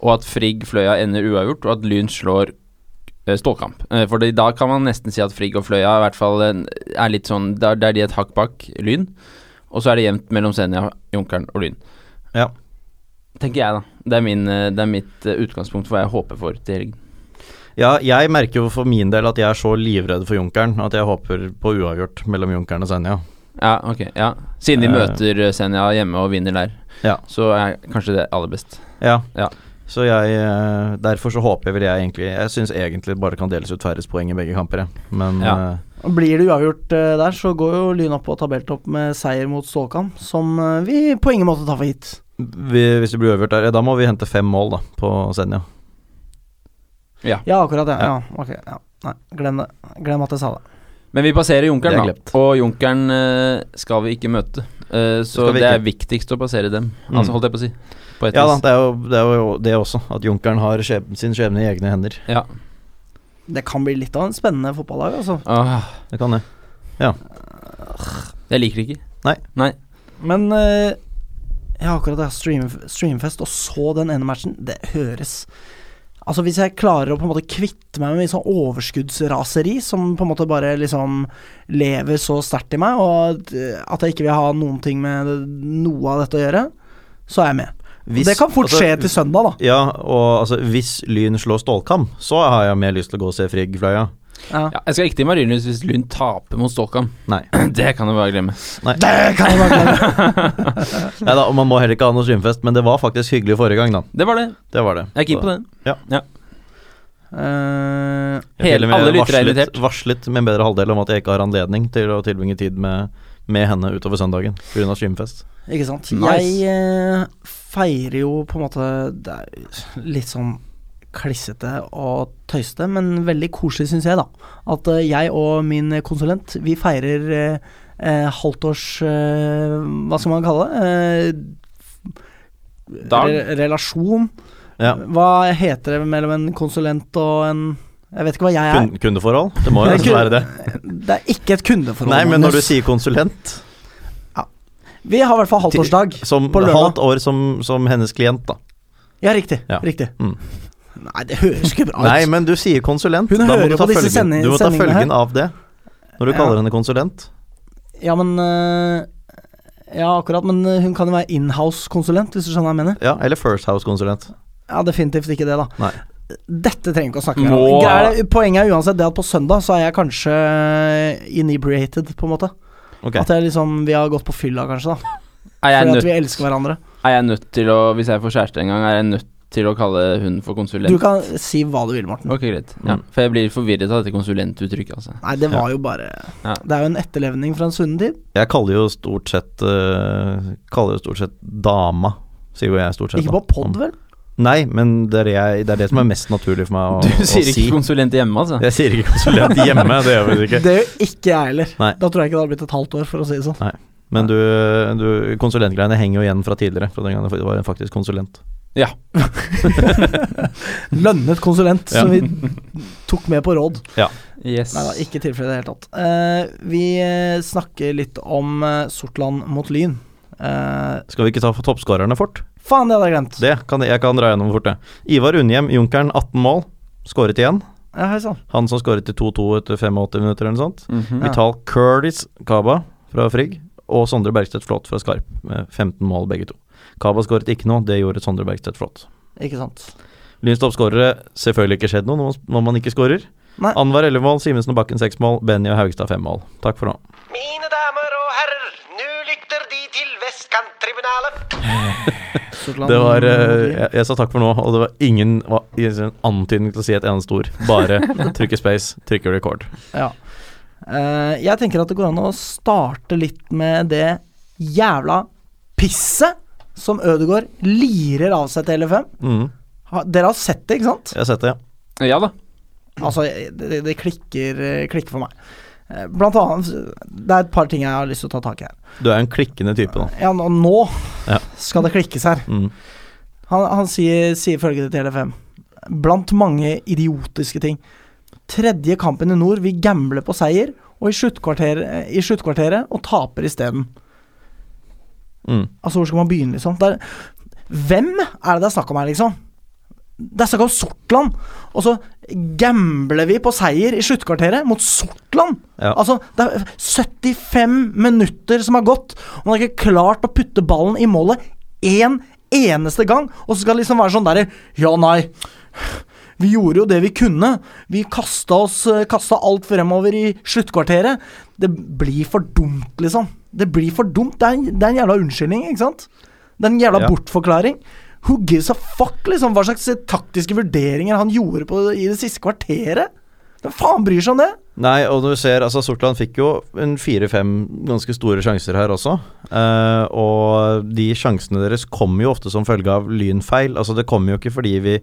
og at Frigg Fløya ender uavgjort, og at Lyn slår eh, For i for da kan man nesten si at Frigg og Fløya i hvert fall eh, er litt sånn Der, der de er et hakk bak Lyn, og så er det jevnt mellom Senja, Junkeren og Lyn. Ja. Tenker jeg, da. Det er, min, eh, det er mitt eh, utgangspunkt for hva jeg håper for til helgen. Ja, jeg merker jo for min del at jeg er så livredd for Junkeren at jeg håper på uavgjort mellom Junkeren og Senja. Ja, ok. ja Siden de Eh. møter eh, Senja hjemme og vinner der, Ja. så er kanskje det aller best. Ja. Ja. Så jeg eh, Derfor så håper jeg vel jeg egentlig Jeg syns egentlig bare kan deles ut færrest poeng i begge kamper, jeg. Men Ja. eh, Blir det uavgjort eh, der, så går jo Lyn opp på tabelltopp med seier mot Stålkamp, som vi på ingen måte tar for gitt. hvis det blir uavgjort der, da må vi hente fem mål da på Senja. Ja. Ja, akkurat, ja. Ja. ja. Ok, ja. Nei, glem det. Glem at jeg sa det. Men vi passerer er Junkeren, da. Og Junkeren skal vi ikke møte. Eh, så det er viktigst å passere dem, Mm. altså holdt jeg på å si. På et Ja da, det er, jo, det er jo det også, at Junkeren har skjeb, sin skjebne i egne hender. Ja. Det kan bli litt av en spennende fotballag, altså. Ah. Det kan det. Ja. jeg liker det ikke. Men uh, jeg har akkurat stream, Streamfest og så den ene matchen, det høres Altså Hvis jeg klarer å på en måte kvitte meg med mye sånn overskuddsraseri som på en måte bare liksom lever så sterkt i meg, og at at jeg ikke vil ha noen ting med noe av dette å gjøre, så er jeg med. Hvis- det kan fort altså, skje til søndag, da. Ja, og altså, hvis Lyn slår Stålkam, så har jeg mer lyst til å gå og se Frigg-fløya. Ja. Ja, jeg skal ikke til Marienlyst hvis Lund taper mot Stålkam. Nei. Det kan du bare glemme. Det kan jeg bare glemme. Nei da, og man må heller ikke ha noe streamfest, men det var faktisk hyggelig forrige gang, da. Det var det. Det var det. Jeg er keen på det. Ja. ja. Uh, Hele- og med alle lyttere er invitert. varslet min bedre halvdel om at jeg ikke har anledning til å tilbringe tid med, med henne utover søndagen pga. streamfest. Ikke sant. Nice. Jeg eh, feirer jo på en måte Det er litt sånn klissete og tøysete, men veldig koselig, syns jeg, da. At eh, jeg og min konsulent, vi feirer eh, eh, halvtårs eh, Hva skal man kalle det? Eh, Dag? Re relasjon. Ja. Hva heter det mellom en konsulent og en Jeg vet ikke hva jeg er. Kun, kundeforhold? Det må jo nesten være det. Det er ikke et kundeforhold. Nei, men når du sier konsulent, Vi har i hvert fall halvtårsdag. som På lørdag. halvt år som, som hennes klient, da. Ja, riktig. Ja. Riktig. Mm. Nei, det høres ikke bra ut. Nei, men du sier konsulent. Hun da må hører du ta på disse følgen, her du må ta følgen her. av det. Når du Ja. kaller henne konsulent. Ja, men øh, Ja, akkurat, men øh, hun kan jo være inhouse-konsulent, hvis du skjønner hva jeg mener. Ja, eller First House-konsulent. Ja, definitivt ikke det, da. Nei. Dette trenger vi ikke å snakke mer Må- om. Poenget er uansett det at på søndag så er jeg kanskje inebriated, på en måte. Okay. At jeg liksom Vi har gått på fylla, kanskje, da. Er jeg, Fordi at vi elsker hverandre. er jeg nødt til å Hvis jeg får kjæreste en gang, er jeg nødt til å kalle hun for konsulent? Du kan si hva du vil, Morten. Ok, greit. Ja, Mm. for jeg blir forvirret av dette konsulentuttrykket, altså. Nei, det var jo bare Ja. Det er jo en etterlevning fra en svunnen tid. Jeg kaller jo stort sett uh, Kaller jo stort sett dama, sier jo jeg stort sett. Ikke på pod, vel? Nei, men det er, jeg, det er det som er mest naturlig for meg å, Du sier ikke si. konsulent hjemme, altså? Jeg sier ikke konsulent hjemme, det gjør vi ikke. Det gjør ikke jeg heller. Nei. Da tror jeg ikke det hadde blitt et halvt år, for å si det sånn. Men du, du konsulentgreiene henger jo igjen fra tidligere, fra den gangen det var faktisk konsulent. Ja. Lønnet konsulent, Ja. som vi tok med på råd. Yes. Nei da, ikke tilfellet i det hele tatt. Uh, vi eh, snakker litt om eh, Sortland mot Lyn. Uh, Skal vi ikke ta for toppskårerne fort? Faen, det hadde jeg glemt. Det kan jeg kan dra gjennom fort, det. Ivar Unnhjem, Junkeren, 18 mål. Skåret igjen. Ja, hei sånn. Han som skåret til 2-2 etter 85 minutter eller noe sånt. Mm -hmm. Vital Curtis Kaba fra Frigg. Og Sondre Bergstedt Flått fra Skarp, med 15 mål begge to. Kaba skåret ikke noe, det gjorde Sondre Bergstedt Flått. Ikke sant. Lyns toppskårere selvfølgelig ikke skjedd noe når man- ikke skårer. Anwar 11 mål, Simensen og Bakken 6 mål, Benny og Haugstad 5 mål. Takk for nå. Mine damer og herrer, nå lytter De til Vestkanttribunalet. Det var eh, jeg, jeg sa takk for nå, og det var ingen var, en antydning til å si et eneste ord. Bare trykke space, trykke record. Ja. Eh, jeg tenker at det går an å starte litt med det jævla pisset som Ødegaard lirer av seg til LFM. Mm, dere har sett det, ikke sant? jeg har sett det, ja. Ja da. Altså, det, det klikker, klikker for meg. Eh, Blant annet Det er et par ting jeg har lyst til å ta tak i her. Du er en klikkende type, da. Ja, nå, nå Ja. skal det klikkes her. Mm. Han, han sier, sier følgende til LFM. Blant mange idiotiske ting. Tredje kampen i nord, vi gambler på seier, og i sluttkvarteret, i sluttkvarteret og taper isteden. Mm. Altså, hvor skal man begynne, liksom? Det er, hvem er det det er snakk om her, liksom? Det er snakk om Sortland! Og så gambler vi på seier i sluttkvarteret mot Sortland! Ja. Altså, det er 75 minutter som har gått, og man har ikke klart å putte ballen i målet én eneste gang. Og så skal det liksom være sånn derre Ja, nei. Vi gjorde jo det vi kunne. Vi kasta oss Kasta alt fremover i sluttkvarteret. Det blir for dumt, liksom. Det blir for dumt. Det er, det er en jævla unnskyldning, ikke sant? Det er en jævla Ja. bortforklaring. Who gives a fuck, liksom? Hva slags taktiske vurderinger han gjorde på, i det siste kvarteret? Hvem faen bryr seg om det? Nei, og når du ser, altså Sortland fikk jo en fire-fem ganske store sjanser her også. Eh, og de sjansene deres kommer jo ofte som følge av lynfeil. Altså Det kommer jo ikke fordi vi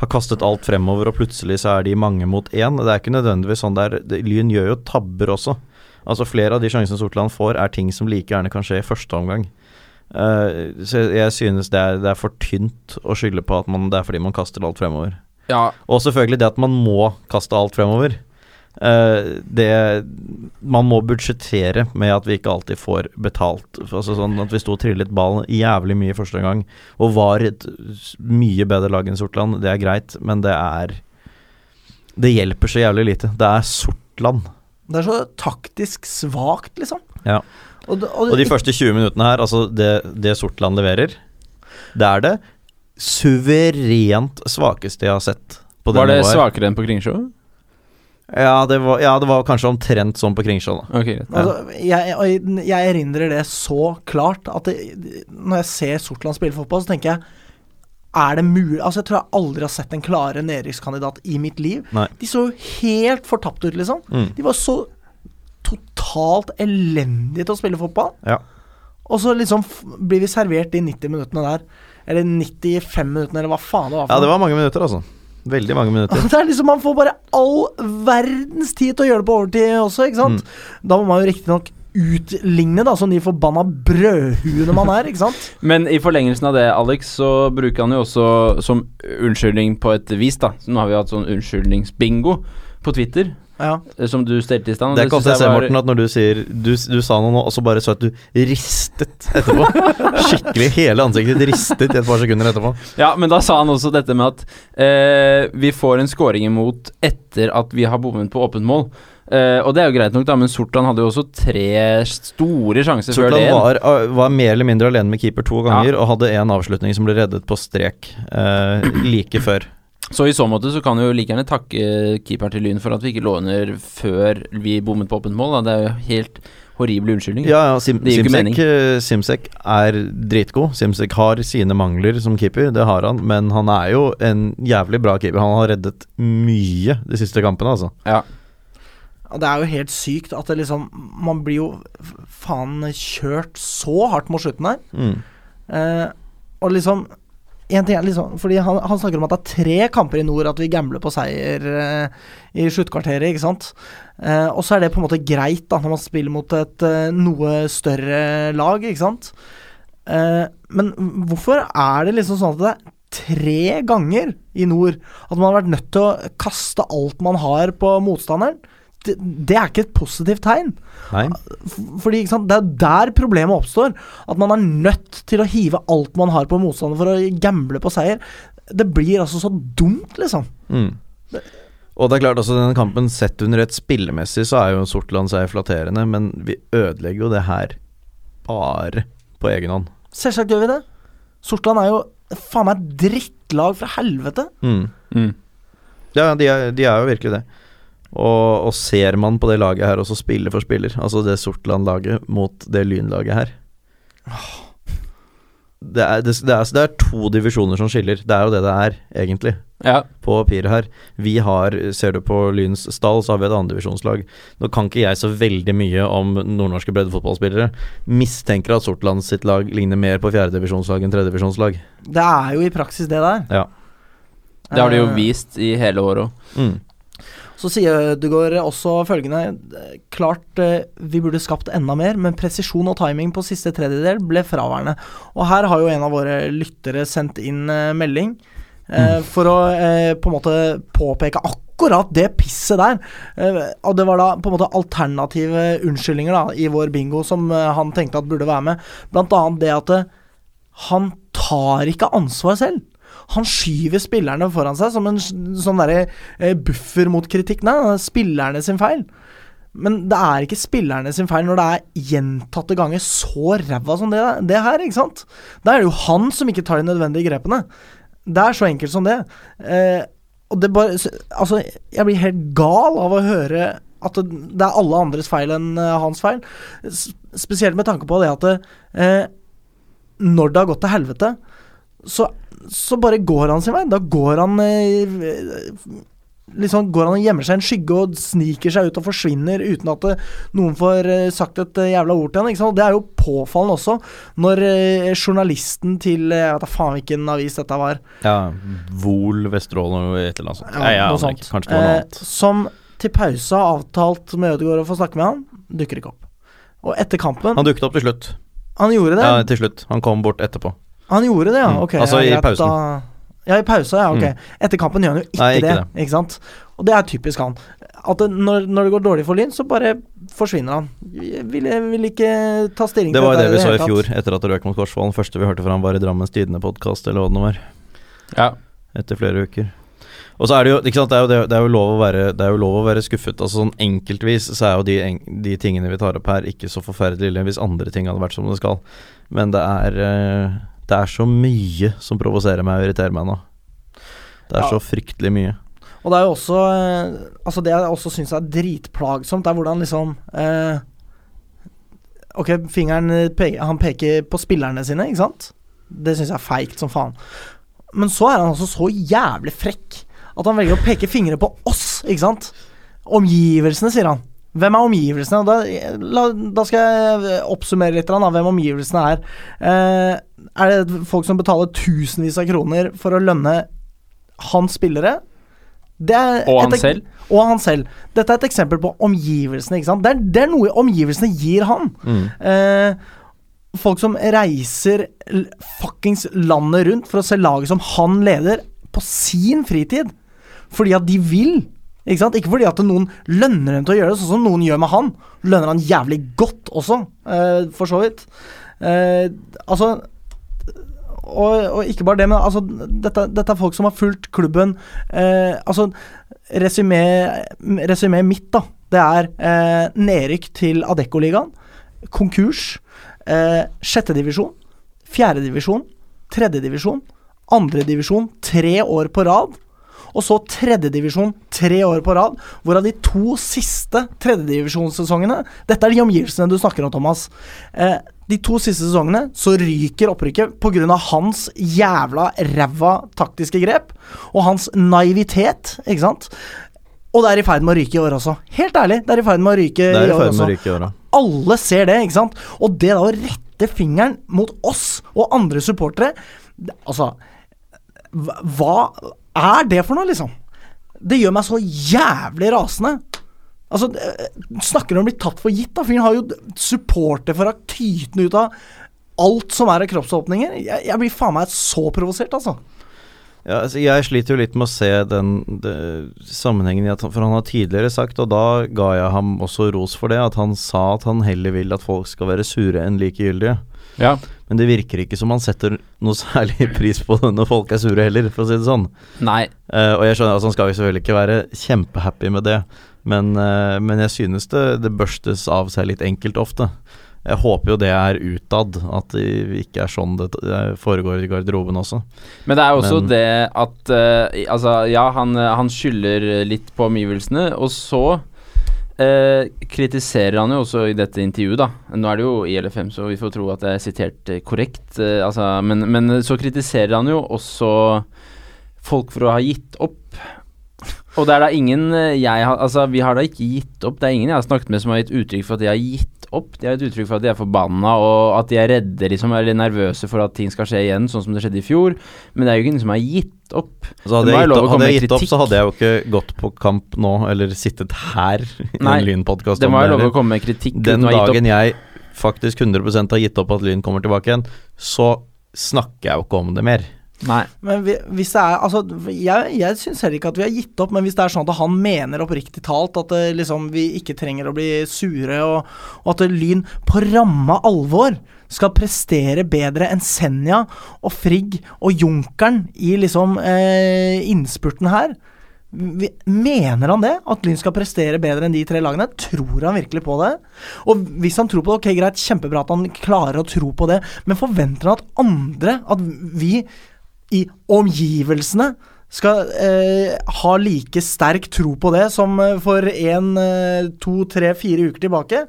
har kastet alt fremover, og plutselig så er de mange mot én. Det er ikke nødvendigvis sånn der. Lyn gjør jo tabber også. Altså Flere av de sjansene Sortland får, er ting som like gjerne kan skje i første omgang. Eh, så jeg, jeg synes det er, det er for tynt å skylde på at man, det er fordi man kaster alt fremover. Ja, Og selvfølgelig det at man må kaste alt fremover. Uh, det Man må budsjettere med at vi ikke alltid får betalt. Altså sånn At vi sto og trillet ballen jævlig mye første gang og var et mye bedre lag enn Sortland, det er greit, men det er Det hjelper så jævlig lite. Det er Sortland. Det er så taktisk svakt, liksom. Ja. Og, det- og, Og de første 20 minuttene her, altså det, det Sortland leverer, det er det suverent svakeste jeg har sett på det Var det nivået. svakere enn på Kringsjå? Ja det, var, ja, det var kanskje omtrent sånn på Kringsjå, da. Ok, greit. Altså, jeg, jeg erindrer det så klart at det, når jeg ser Sortland spille fotball, så tenker jeg Er det mulig Altså, jeg tror jeg aldri har sett en klarere nedrykkskandidat i mitt liv. Nei. De så jo helt fortapt ut, liksom. Mm. De var så totalt elendig til å spille fotball. Ja. Og så liksom f blir vi servert de 90 minuttene der. Eller 95 minuttene, eller hva faen det var. Ja, det var mange minutter, altså. Veldig mange minutter. Det er liksom Man får bare all verdens tid til å gjøre det på overtid også, ikke sant? Mm. Da må man jo riktignok utligne, da, som de forbanna brødhuene man er, ikke sant? Men i forlengelsen av det, Alex, så bruker han jo også som unnskyldning på et vis, da. Så nå har vi hatt sånn unnskyldningsbingo på Twitter, Ja. eh, som du stelte i stand. Det er ikke ofte jeg ser, var- Morten, at når du sier Du, du sa noe nå, og så bare så at du ristet etterpå. Skikkelig. Hele ansiktet ditt ristet i et par sekunder etterpå. Ja, men da sa han også dette med at eh, vi får en scoring imot etter at vi har bommet på åpent mål. Eh, og det er jo greit nok, da, men Sortland hadde jo også tre store sjanser før det. Sortland var, uh, var mer eller mindre alene med keeper to ganger, og hadde en avslutning som ble reddet på strek eh, like før. Så i så måte så kan vi jo like gjerne takke keeperen til Lyn for at vi ikke låner før vi bommet på åpent mål. Da. Det er jo helt horrible unnskyldninger. Ja, ja, Sim, Det gir ikke Simsek, eh, Simsek er dritgod. Simsek har sine mangler som keeper, det har han, men han er jo en jævlig bra keeper. Han har reddet mye de siste kampene, altså. Ja. Det er jo helt sykt at det liksom Man blir jo faen kjørt så hardt mot slutten her. Mm. Eh, og liksom en ting er liksom Fordi han, han snakker om at det er tre kamper i nord at vi gambler på seier eh, i sluttkvarteret, ikke sant. Eh, og så er det på en måte greit da når man spiller mot et eh, noe større lag, ikke sant. Eh, men hvorfor er det liksom sånn at det er tre ganger i nord at man har vært nødt til å kaste alt man har på motstanderen? Det, det er ikke et positivt tegn. Nei. Fordi ikke sant, Det er der problemet oppstår. At man er nødt til å hive alt man har på motstander for å gamble på seier. Det blir altså så dumt, liksom. Mm. Og det er klart, altså denne kampen sett under et spillemessig så er jo Sortland seier flatterende, men vi ødelegger jo det her bare på egen hånd. Selvsagt gjør vi det. Sortland er jo faen meg drittlag fra helvete. Mm. Mm. Ja, de er, de er jo virkelig det. Og, og ser man på det laget her også spiller for spiller, altså det Sortland-laget mot det Lyn-laget her det er, det, det, er, det er to divisjoner som skiller. Det er jo det det er, egentlig, ja. på papiret her. Vi har, ser du på Lyns stall, så har vi et andredivisjonslag. Nå kan ikke jeg så veldig mye om nordnorske breddefotballspillere. Mistenker at Sortland sitt lag ligner mer på fjerdedivisjonslag enn tredjedivisjonslag. Det er jo i praksis det der. Ja. Det har de jo Eh, vist i hele året òg. Mm. Så sier Ødegaard også følgende Klart eh, vi burde skapt enda mer, men presisjon og timing på siste tredjedel ble fraværende. Og her har jo en av våre lyttere sendt inn eh, melding eh, for å på en måte påpeke akkurat det pisset der. Og det var da på en måte alternative unnskyldninger da i vår bingo som han tenkte at burde være med. Blant annet det at han tar ikke ansvar selv. Han skyver spillerne foran seg som en sånn derre eh, buffer mot kritikk. Nei, det er spillerne sin feil. Men det er ikke spillerne sin feil når det er gjentatte ganger så ræva som det, det her, ikke sant? Da er det jo han som ikke tar de nødvendige grepene. Det er så enkelt som det. Eh, og det bare Altså, jeg blir helt gal av å høre at det, er alle andres feil enn eh, hans feil. Spesielt med tanke på det at det, eh, når det har gått til helvete, så, så bare går han sin vei. Da går han eh, liksom går han og gjemmer seg i en skygge og sniker seg ut og forsvinner uten at noen får eh, sagt et eh, jævla ord til han. Det er jo påfallende også, når journalisten til Jeg vet da faen hvilken avis dette var, Ja, Vol, Vesterålen eller et eller annet sånt. Ja, ja, noe sånt. Kanskje det var noe eh, som til pause har avtalt med Ødegaard å få snakke med han, dukker ikke opp. Og etter kampen Han dukket opp til slutt. Han gjorde det? Ja, til slutt. Han kom bort etterpå. Han gjorde det, ja. Mm. Altså, i pausen. Da, ja, i pausa, ja. Ok. Mm. Etter kampen gjør han jo ikke, Nei, ikke det, det. Ikke sant? Og det er typisk han. At det, når, når det går dårlig for Lyn, så bare forsvinner han. Vil, vil ikke ta stilling Det var jo det vi så i tatt. fjor, etter at det røk mot Korsvollen. Første vi hørte fra ham, var i Drammens Tidende-podkast, eller hva det nå var. Ja. Etter flere uker. Og så er det jo ikke sant, det er jo, det, det er jo, lov, å være, det er jo lov å være skuffet. Altså sånn Enkeltvis så er jo de, de tingene vi tar opp her, ikke så forferdelig ille hvis andre ting hadde vært som det skal. Men det er eh, Det er så mye som provoserer meg og irriterer meg nå. Det er Ja. så fryktelig mye. Og det er jo også eh, Altså Det jeg også syns er dritplagsomt, er hvordan liksom eh, Ok, fingeren peker, Han peker på spillerne sine, ikke sant? Det syns jeg er feigt som faen. Men så er han altså så jævlig frekk at han velger å peke fingre på oss, ikke sant? Omgivelsene, sier han. Hvem er omgivelsene? Da, la, da skal jeg oppsummere litt av hvem omgivelsene er. Eh, er det folk som betaler tusenvis av kroner for å lønne hans spillere? Det er Og han selv? Og han selv. Dette er et eksempel på omgivelsene. Det er, det er noe omgivelsene gir han. Mm. Eh, folk som reiser fuckings landet rundt for å se laget som han leder, på sin fritid. Fordi at de vil. Ikke sant? Ikke fordi at noen lønner dem til å gjøre det, sånn som noen gjør med han. Lønner han jævlig godt også, eh, for så vidt. Eh, altså og, og ikke bare det, men altså, dette, dette er folk som har fulgt klubben eh, Altså, resymé mitt, da, det er eh, nedrykk til Adeccoligaen, konkurs, eh, sjettedivisjon, fjerdedivisjon, tredjedivisjon, andredivisjon tre år på rad. Og så tredjedivisjon tre år på rad, hvorav de to siste tredjedivisjonssesongene Dette er de omgivelsene du snakker om, Thomas. Eh, de to siste sesongene så ryker opprykket pga. hans jævla ræva taktiske grep og hans naivitet, ikke sant? Og det er i ferd med å ryke i år også. Helt ærlig, det er i ferd med å ryke i år også i år, alle ser det, ikke sant? Og det da å rette fingeren mot oss og andre supportere Altså Hva er det for noe, liksom? Det gjør meg så jævlig rasende. Altså, det- snakker om å bli tatt for gitt, da. Fyren har jo supporterforakt tytende ut av alt som er av kroppsåpninger. Jeg, jeg blir faen meg så provosert, altså. Ja, altså jeg sliter jo litt med å se den det, sammenhengen For han har tidligere sagt, og da ga jeg ham også ros for det, at han sa at han heller vil at folk skal være sure enn likegyldige. Ja. Men det virker ikke som han setter noe særlig pris på det når folk er sure heller, for å si det sånn. Nei. Uh, og jeg skjønner altså Han skal jo selvfølgelig ikke være kjempehappy med det, men, uh, men jeg synes det, det børstes av seg litt enkelt ofte. Jeg håper jo det er utad, at det ikke er sånn det foregår i garderoben også. Men det er også Men- det at uh, Altså, ja, han, han skylder litt på omgivelsene, og så eh, kritiserer han jo også i dette intervjuet, da. Nå er det jo IL5, så vi får tro at det er sitert eh, korrekt, eh, altså, men, men så kritiserer han jo også folk for å ha gitt opp. Og det er da ingen eh, jeg har Altså, vi har da ikke gitt opp. Det er ingen jeg har snakket med som har gitt uttrykk for at de har gitt opp. De har gitt uttrykk for at de er forbanna, og at de er redde, liksom, eller nervøse for at ting skal skje igjen, sånn som det skjedde i fjor. Men det er jo ingen som har gitt opp. Altså, hadde jeg, gitt hadde jeg gitt opp, så hadde jeg jo ikke gått på kamp nå, eller sittet her i Nei, en Lynpodkast Det må jo lov å komme med kritikk. Den dagen jeg faktisk 100% har gitt opp at Lyn kommer tilbake igjen, så snakker jeg jo ikke om det mer. Nei. Men vi, hvis det er Altså, jeg, jeg syns heller ikke at vi har gitt opp, men hvis det er sånn at han mener oppriktig talt at det, liksom, vi ikke trenger å bli sure, og, og at Lyn på ramme alvor skal prestere bedre enn Senja og Frigg og Junkeren i liksom eh, innspurten her vi, Mener han det? At Lyn skal prestere bedre enn de tre lagene? Tror han virkelig på det? Og hvis han tror på det, ok, greit, kjempebra at han klarer å tro på det, men forventer han at andre, at vi i omgivelsene skal eh, ha like sterk tro på det som eh, for en, eh, to, tre, fire uker tilbake.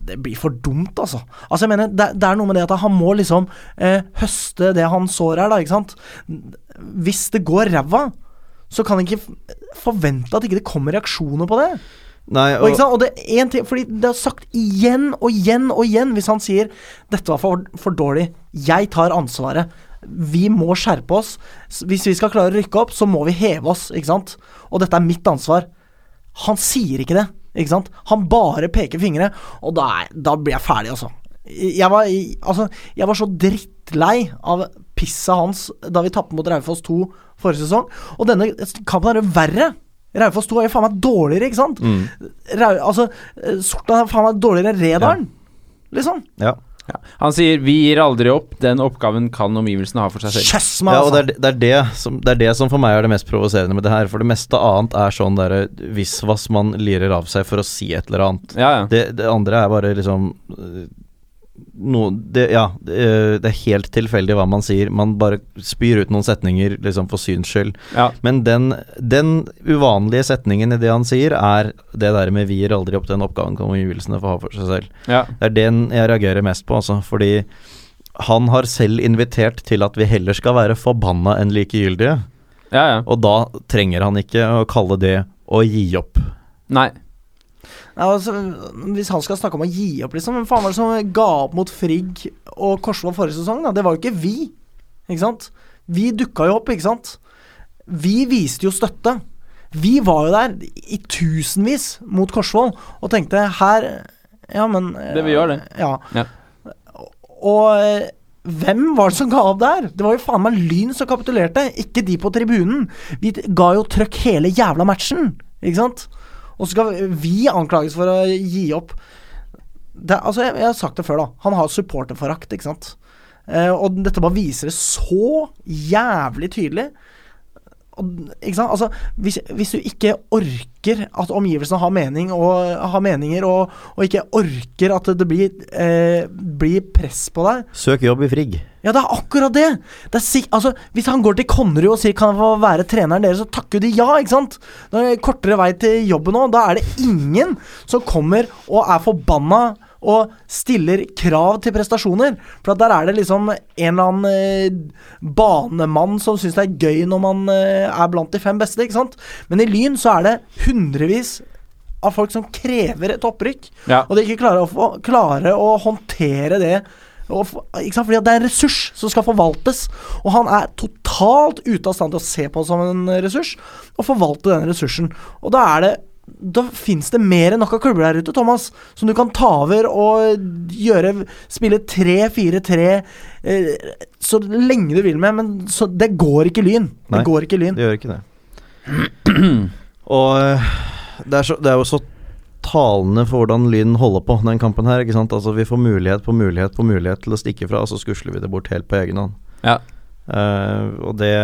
Det blir for dumt, altså. Altså, jeg mener, det, det er noe med det at han må liksom eh, høste det han sår her, da, ikke sant. Hvis det går ræva, så kan jeg ikke forvente at ikke det kommer reaksjoner på det. Nei, Og, ikke sant? og det en ting Fordi det er sagt igjen og igjen og igjen hvis han sier 'Dette var for, for dårlig. Jeg tar ansvaret. Vi må skjerpe oss. Hvis vi skal klare å rykke opp, så må vi heve oss, ikke sant? Og dette er mitt ansvar. Han sier ikke det, ikke sant? Han bare peker fingre, og da, er, da blir jeg ferdig, altså. Jeg var, altså, jeg var så drittlei av pisset hans da vi tapte mot Raufoss 2 forrige sesong. Og denne kampen er jo verre. Raufoss 2 er jo faen meg dårligere, ikke sant? Mm. Rau, altså, eh, Sortland er faen meg dårligere enn Redalen. Liksom. Ja. Ja. Han sier 'vi gir aldri opp'. Den oppgaven kan omgivelsene ha for seg selv. Yes, Ja, og altså. det er, det, er det, som, det er det som for meg er det mest provoserende med det her. For det meste annet er sånn derre visvas man lirer av seg for å si et eller annet. Ja, ja. Det, det andre er bare liksom noe det, Ja, det, øh, er helt tilfeldig hva man sier. Man bare spyr ut noen setninger liksom for syns skyld. ja. Men den, den uvanlige setningen i det han sier, er det der med 'vi gir aldri opp den oppgaven kan omgivelsene få ha for seg selv'. ja. Det er den jeg reagerer mest på, altså. Fordi han har selv invitert til at vi heller skal være forbanna enn likegyldige. ja, ja. Og da trenger han ikke å kalle det å gi opp. Nei. Altså, hvis han skal snakke om å gi opp, liksom Hvem faen var det som ga opp mot Frigg og Korsvoll forrige sesong? da? Det var jo ikke vi. Ikke sant? Vi dukka jo opp, ikke sant? Vi viste jo støtte. Vi var jo der i tusenvis mot Korsvoll og tenkte her Ja, men Det vi gjør, det. Ja. Ja. Og eh, hvem var det som ga opp der? Det var jo faen meg Lyn som kapitulerte, ikke de på tribunen. Vi ga jo trøkk hele jævla matchen, ikke sant? Og så skal vi anklages for å gi opp. Det, altså, jeg, jeg har sagt det før, da. Han har supporterforakt, ikke sant. Eh, og dette bare viser det så jævlig tydelig. Altså, hvis, hvis du ikke orker at omgivelsene har mening og har meninger, og, og ikke orker at det blir, eh, blir press på deg Søk jobb i Frigg. Ja, det er akkurat det! det er altså, hvis han går til Konnerud og sier 'kan jeg få være treneren deres', så takker de ja, ikke sant? Det er kortere vei til jobben nå. Da er det ingen som kommer og er forbanna og stiller krav til prestasjoner. For at der er det liksom en eller annen eh, banemann som syns det er gøy når man eh, er blant de fem beste, ikke sant? Men i Lyn så er det hundrevis av folk som krever et opprykk, Ja. og de ikke klarer å, få, klarer å håndtere det. Og, ikke sant? Fordi det er en ressurs som skal forvaltes, og han er totalt ute av stand til å se på det som en ressurs, og forvalte den ressursen. Og da er det da fins det mer enn nok av klubber der ute, Thomas, som du kan ta over og gjøre Spille 3-4-3 eh, så lenge du vil med, men så, det går ikke Lyn. Det går ikke Lyn. Det gjør ikke det. Og øh, det er, så, det er jo så talende for hvordan Lyn holder på den kampen her. ikke sant? Altså Vi får mulighet på mulighet på mulighet til å stikke fra, og så skusler vi det bort helt på egen hånd. Ja. Uh, og det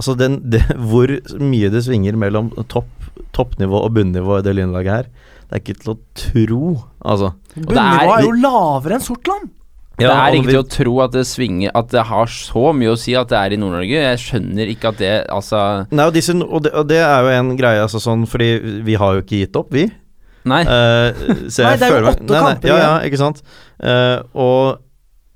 Altså den, det, hvor mye det svinger mellom topp, toppnivå og bunnivå i det lynlaget her, det er ikke til å tro, altså. Bunnivået er jo lavere enn Sortland. det er ikke til å tro at det svinger At det har så mye å si at det er i Nord-Norge. Jeg skjønner ikke at det Altså Nei, og, disse, og, det, og det er jo en greie, altså sånn Fordi vi har jo ikke gitt opp, vi. Nei. Uh, så Nei, det er jo åtte kamper Ja, ja, ikke sant. Uh, og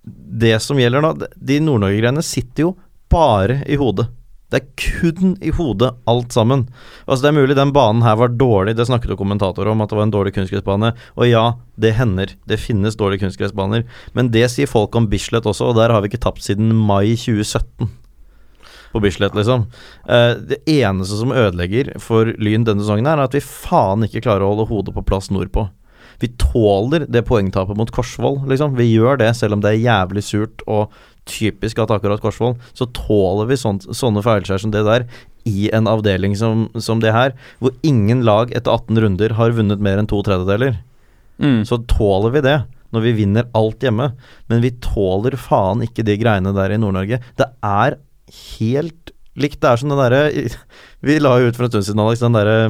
det som gjelder nå, de Nord-Norge-greiene sitter jo bare i hodet. Det er kun i hodet, alt sammen. Altså Det er mulig den banen her var dårlig, det snakket jo kommentatorer om, at det var en dårlig kunstgressbane. Og ja, det hender. Det finnes dårlige kunstgressbaner. Men det sier folk om Bislett også, og der har vi ikke tapt siden mai 2017 på Bislett, liksom. Eh, det eneste som ødelegger for Lyn denne sesongen, er at vi faen ikke klarer å holde hodet på plass nordpå. Vi tåler det poengtapet mot Korsvoll, liksom. Vi gjør det, selv om det er jævlig surt og typisk at akkurat Korsvoll, så tåler vi sånt, sånne feilskjær som det der i en avdeling som, som det her, hvor ingen lag etter 18 runder har vunnet mer enn to tredjedeler. Mm. Så tåler vi det når vi vinner alt hjemme, men vi tåler faen ikke de greiene der i Nord-Norge. Det er helt likt. Det er som den derre Vi la jo ut for en stund siden, Alex, den derre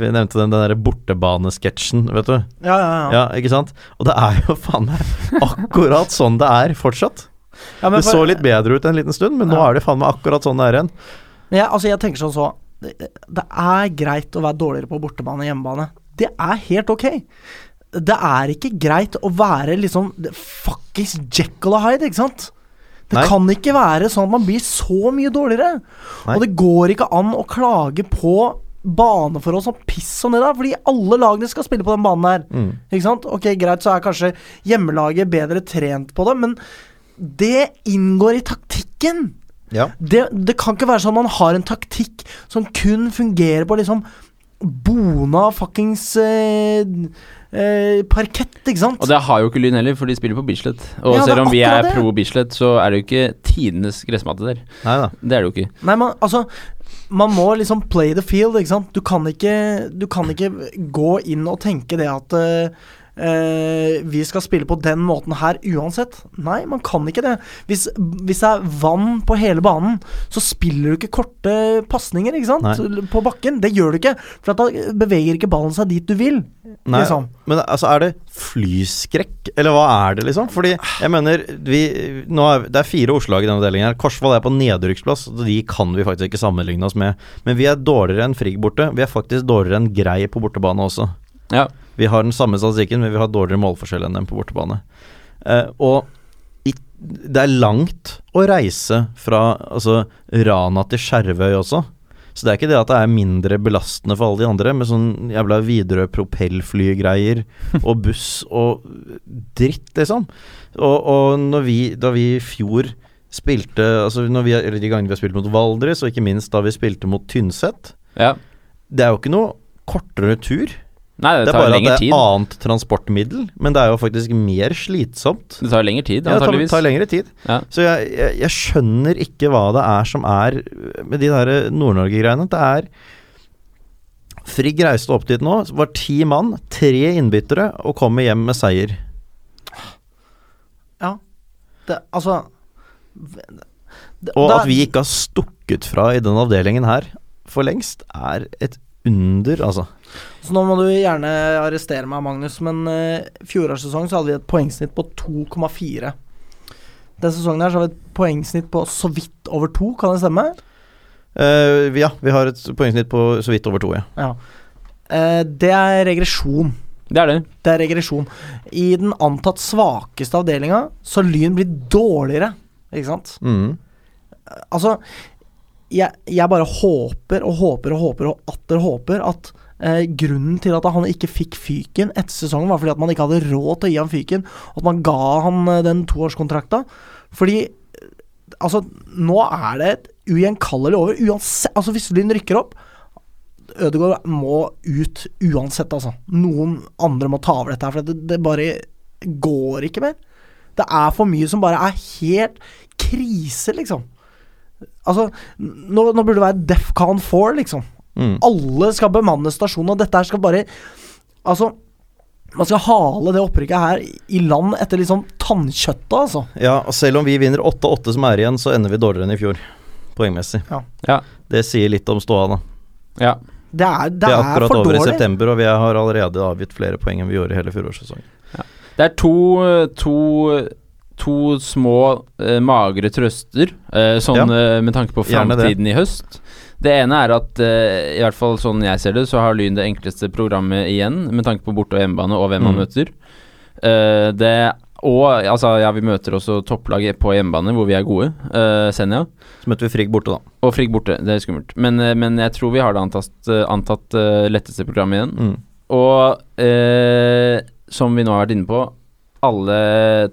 Vi nevnte den, den derre bortebanesketsjen, vet du. Ja, ja, ja. Ja, ikke sant? Og det er jo faen meg akkurat sånn det er fortsatt. Ja, men Det så litt bedre ut en liten stund, men nå Ja. er det faen meg akkurat sånn det er igjen. Ja, altså, jeg tenker sånn så det, det er greit å være dårligere på bortebane og hjemmebane. Det er helt ok. Det er ikke greit å være liksom fuckings Jekyll og Hyde, ikke sant? Det Nei. kan ikke være sånn at man blir så mye dårligere. Nei. Og det går ikke an å klage på baneforhold som piss som det der, fordi alle lagene skal spille på den banen der. Mm. Ikke sant? Ok, greit, så er kanskje hjemmelaget bedre trent på det, men det inngår i taktikken. Ja. Det, det kan ikke være sånn at man har en taktikk som kun fungerer på liksom bona fuckings eh, eh, parkett, ikke sant? Og det har jo ikke Lyn heller, for de spiller på Bislett. Og Ja, selv om vi er det. pro Bislett, så er det jo ikke tidenes gressmatte der. Neida. Det er det jo ikke. Nei, man, altså Man må liksom play the field, ikke sant. Du kan ikke, du kan ikke gå inn og tenke det at eh, eh, vi skal spille på den måten her uansett. Nei, man kan ikke det. Hvis, hvis det er vann på hele banen, så spiller du ikke korte pasninger, ikke sant? På bakken. Det gjør du ikke. For at da beveger ikke ballen seg dit du vil. Nei, Liksom. men altså er det flyskrekk, eller hva er det, liksom? Fordi jeg mener vi, nå er, Det er fire Oslo-lag i denne delingen her. Korsvoll er på nedrykksplass, og de kan vi faktisk ikke sammenligne oss med. Men vi er dårligere enn Frigg borte. Vi er faktisk dårligere enn Grei på bortebane også. Ja. Vi har den samme statistikken, men vi har dårligere målforskjell enn dem på bortebane. Eh, og det er langt å reise fra altså, Rana til Skjervøy også. Så det er ikke det at det er mindre belastende for alle de andre, med sånn jævla Widerøe propellflygreier og buss og dritt, liksom. Og, og når vi, da vi i fjor spilte Altså når vi, eller de gangene vi har spilt mot Valdres, og ikke minst da vi spilte mot Tynset ja. Det er jo ikke noe kortere tur. Nei, det, Det er tar bare at det er tid. annet transportmiddel, men det er jo faktisk mer slitsomt. Det tar lengre tid, Ja, det tar, tar lengre tid. Ja. Så jeg, jeg, jeg skjønner ikke hva det er som er med de der Nord-Norge-greiene. Det er Frigg reiste opp dit nå, var ti mann, tre innbyttere, og kommer hjem med seier. Det, altså det, Og at vi ikke har stukket fra i den avdelingen her for lengst, er et under, altså. Så nå må du gjerne arrestere meg, Magnus, men uh, fjorårets sesong så hadde vi et poengsnitt på 2,4. Denne sesongen her så har vi et poengsnitt på så vidt over to, kan det stemme? Uh, ja, vi har et poengsnitt på så vidt over to, ja. Ja. Uh, det er regresjon. Det er det. Det er regresjon. I den antatt svakeste avdelinga så Lyn blitt dårligere, ikke sant? Mm. Altså, jeg, jeg bare håper og håper og håper og atter håper at eh, grunnen til at han ikke fikk fyken etter sesongen, var fordi at man ikke hadde råd til å gi han fyken, og at man ga han eh, den toårskontrakta. Fordi eh, altså, nå er det et ugjenkallelig over. Uansett, altså hvis Lyn rykker opp Ødegaard må ut uansett, altså. Noen andre må ta over dette her, for det, det bare går ikke mer. Det er for mye som bare er helt krise, liksom. Altså, nå, nå burde det være Defcon 4, liksom. Mm. Alle skal bemanne stasjonen, og dette her skal bare Altså, man skal hale det opprykket her i land etter liksom tannkjøttet, altså. Ja, og selv om vi vinner 8-8 som er igjen, så ender vi dårligere enn i fjor, poengmessig. Ja. Ja. Det sier litt om ståa, da. Ja. Det er, det Vi er akkurat for over i september, og vi har allerede avgitt flere poeng enn vi gjorde i hele fjorårssesongen. Det er to, to, to små eh, magre trøster, eh, sånn eh, med tanke på framtiden i høst. Det ene er at, eh, i hvert fall sånn jeg ser det, så har Lyn det enkleste programmet igjen, med tanke på borte- og hjemmebane og hvem man Mm. møter. Eh, det og altså, ja, vi møter også topplaget på hjemmebane, hvor vi er gode. Uh, Senja. Så møter vi Frigg borte, da. Og Frigg borte. Det er skummelt. Men, eh, men jeg tror vi har det antatt, eh, antatt eh, letteste programmet igjen. Mm. Og eh, som vi nå har vært inne på, alle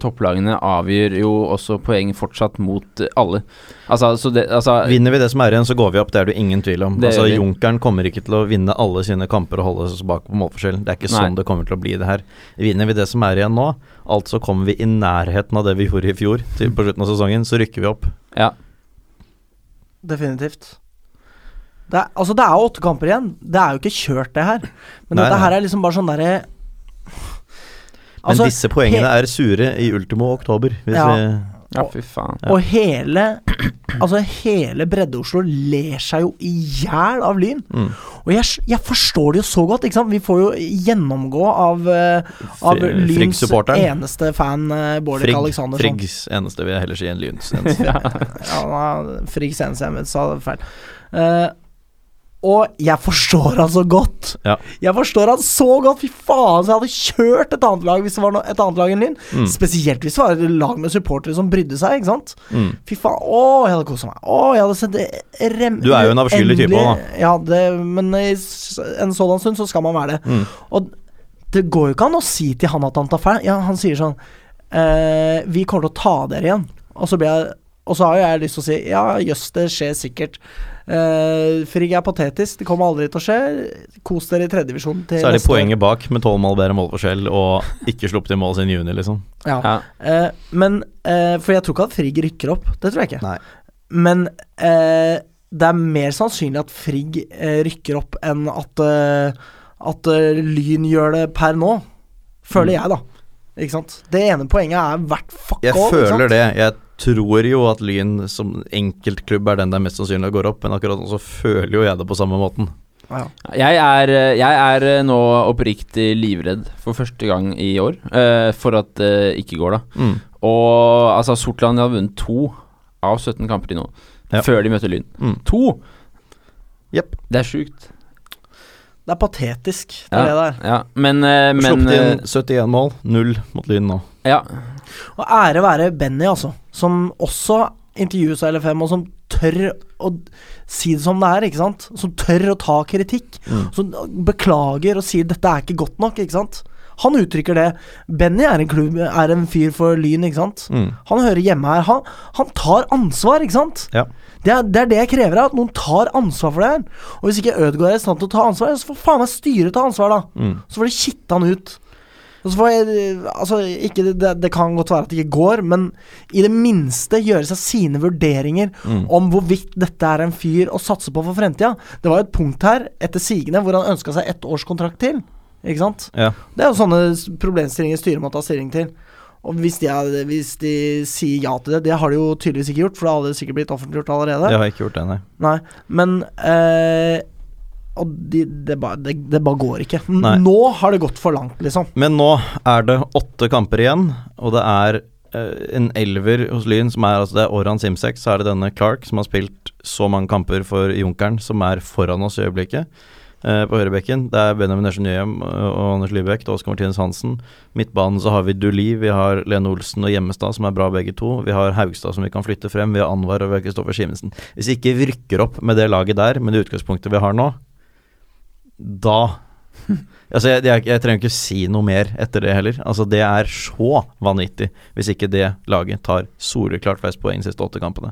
topplagene avgjør jo også poeng fortsatt mot alle. Altså, så det, altså Vinner vi det som er igjen, så går vi opp. Det er det ingen tvil om. Altså. Junkeren kommer ikke til å vinne alle sine kamper og holde oss bak på målforskjell. Det er ikke Nei. sånn det kommer til å bli, det her. Vinner vi det som er igjen nå, altså kommer vi i nærheten av det vi gjorde i fjor, til på slutten av sesongen, så rykker vi opp. Ja. Definitivt. Det er, altså, det er jo åtte kamper igjen. Det er jo ikke kjørt, det her. Men Nei, dette nei. her er liksom bare sånn derre Men Altså, disse poengene er sure i ultimo oktober. Hvis Ja. vi, ja, fy faen. Ja. Og hele Altså hele Bredde-Oslo ler seg jo i hjel av Lyn. mm. Og jeg, jeg forstår det jo så godt. Ikke sant? Vi får jo gjennomgå av, eh, av Lyns eneste fan, uh, Bårdek Aleksandersson. Friggs eneste, vil jeg heller si, enn Lyns eneste. Ja, Friggs eneste, jeg vet, sa det feil. Eh, Og jeg forstår han så godt. Ja. Jeg forstår han så godt. Fy faen, så jeg hadde kjørt et annet lag hvis det var no et annet lag enn Lyn. Mm. Spesielt hvis det var et lag med supportere som brydde seg, ikke sant. Mm. Fy faen, å, jeg hadde kosa meg. Å, jeg hadde sett rem... Du er jo en avskyelig type òg, da. Ja, det, men i en sådan stund så skal man være det. Mm. Og det går jo ikke an å si til han at han tar feil. Ja, han sier sånn eh, Vi kommer til å ta dere igjen. Og så blir jeg Og så har jo jeg lyst til å si ja, jøss, det skjer sikkert. Uh, Frigg er patetisk, det kommer aldri til å skje. Kos dere i tredjevisjon til Så er det år. poenget bak med tolv mål bedre målforskjell og ikke sluppet inn mål siden juni, liksom. Ja. Ja. Uh, men uh, For jeg tror ikke at Frigg rykker opp. Det tror jeg ikke. Nei. Men eh, det er mer sannsynlig at Frigg eh, rykker opp enn at, eh, at eh, Lyn gjør det per nå. Føler jeg, da. Ikke sant? Det ene poenget er hvert fuck Jeg all, ikke sant? føler det. Jeg tror jo at Lyn som enkeltklubb er den det er mest sannsynlig går opp, men akkurat nå så føler jo jeg det på samme måten. Ja. Jeg er, jeg er nå oppriktig livredd for første gang i år uh, for at det ikke går, da. Mm. Og altså, Sortland har vunnet to av 17 kamper til nå, Ja. før de møtte Lyn. Mm. To! Yep. Det er sjukt. Det er patetisk, det er det der. Ja, men, uh, men Sluppet eh, inn 71 mål, null mot Lyn nå. Ja. Og ære være Benny, altså, som også intervjues av LFM, og som tør å si det som det er, ikke sant? Som tør å ta kritikk. Mm. Som beklager og sier 'dette er ikke godt nok', ikke sant? Han uttrykker det. Benny er en, klubb, er en fyr for Lyn, ikke sant? Mm. Han hører hjemme her. Han, han tar ansvar, ikke sant? Ja. Det er, det er det jeg krever av, at noen tar ansvar for det her. Og hvis ikke Ødegaard er i stand til å ta ansvar, så får faen meg styret ta ansvar, da. Mm. Så får de kitte han ut. Og så får jeg Altså, ikke det, det, kan godt være at det ikke går, men i det minste gjøre seg sine vurderinger Mm. om hvorvidt dette er en fyr å satse på for fremtida. Det var jo et punkt her, etter sigende, hvor han ønska seg ett års kontrakt til. Ikke sant? Ja. Det er jo sånne problemstillinger styret må ta stilling til. Og hvis de, er, hvis de sier ja til det Det har de jo tydeligvis ikke gjort, for det hadde sikkert blitt offentliggjort allerede. Det har ikke gjort det, nei. Nei, men eh, Og de, det, bare, det, det bare går ikke. Nei. Nå har det gått for langt, liksom. Men nå er det åtte kamper igjen, og det er eh, en elver hos Lyn som er altså Det er Oran Simsek, så er det denne Clark som har spilt så mange kamper for Junkeren, som er foran oss i øyeblikket. Eh, på høyrebekken. Det er Benjamin Nesje Nyhem eh, og Anders Lybekk, det er Oskar Martinus Hansen. Midtbanen så har vi Duli, vi har Lene Olsen og Gjemmestad, som er bra begge to. Vi har Haugstad som vi kan flytte frem, vi har Anwar og vi har Kristoffer Simensen. Hvis vi ikke rykker opp med det laget der, med det utgangspunktet vi har nå, da Altså, jeg, jeg, jeg trenger ikke si noe mer etter det heller. Altså, det er så vanvittig hvis ikke det laget tar soleklart flest poeng de siste åtte kampene.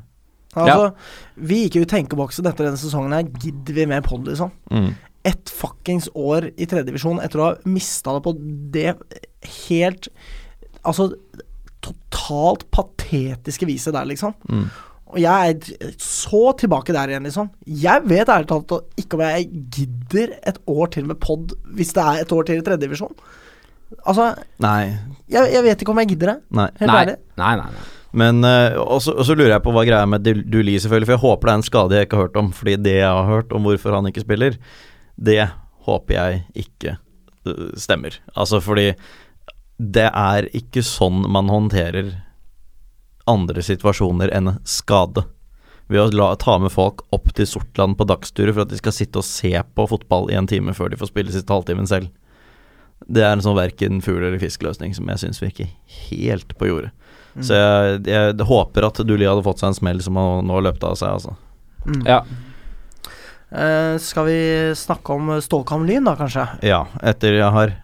Altså, Vi gikk jo i tenkeboksen etter denne sesongen her. Gidder vi mer pod, liksom? Mm. Ett fuckings år i tredjedivisjon etter å ha mista det på det helt Altså totalt patetiske viset der, liksom. Mm. Og jeg er så tilbake der igjen, liksom. Jeg vet ærlig talt ikke om jeg gidder et år til med pod hvis det er et år til i tredjedivisjon. Altså, Nei. jeg, jeg vet ikke om jeg gidder det. Nei. Helt Nei. ærlig. Nei, nei, nei. Men uh, og så lurer jeg på hva greia med Dul- Duli, selvfølgelig. For jeg håper det er en skade jeg ikke har hørt om. Fordi det jeg har hørt om hvorfor han ikke spiller, det håper jeg ikke øh, stemmer. Altså fordi det er ikke sånn man håndterer andre situasjoner enn skade. Ved å la, ta med folk opp til Sortland på dagsturer for at de skal sitte og se på fotball i en time før de får spille siste halvtimen selv. Det er en sånn verken fugl eller fisk-løsning som jeg syns virker helt på jordet. Så jeg, jeg håper at Duli hadde fått seg en smell som han nå har løpt av seg, altså. Mm. Ja. Eh, skal vi snakke om Stålkam Lyn, da, kanskje? Ja, etter jeg har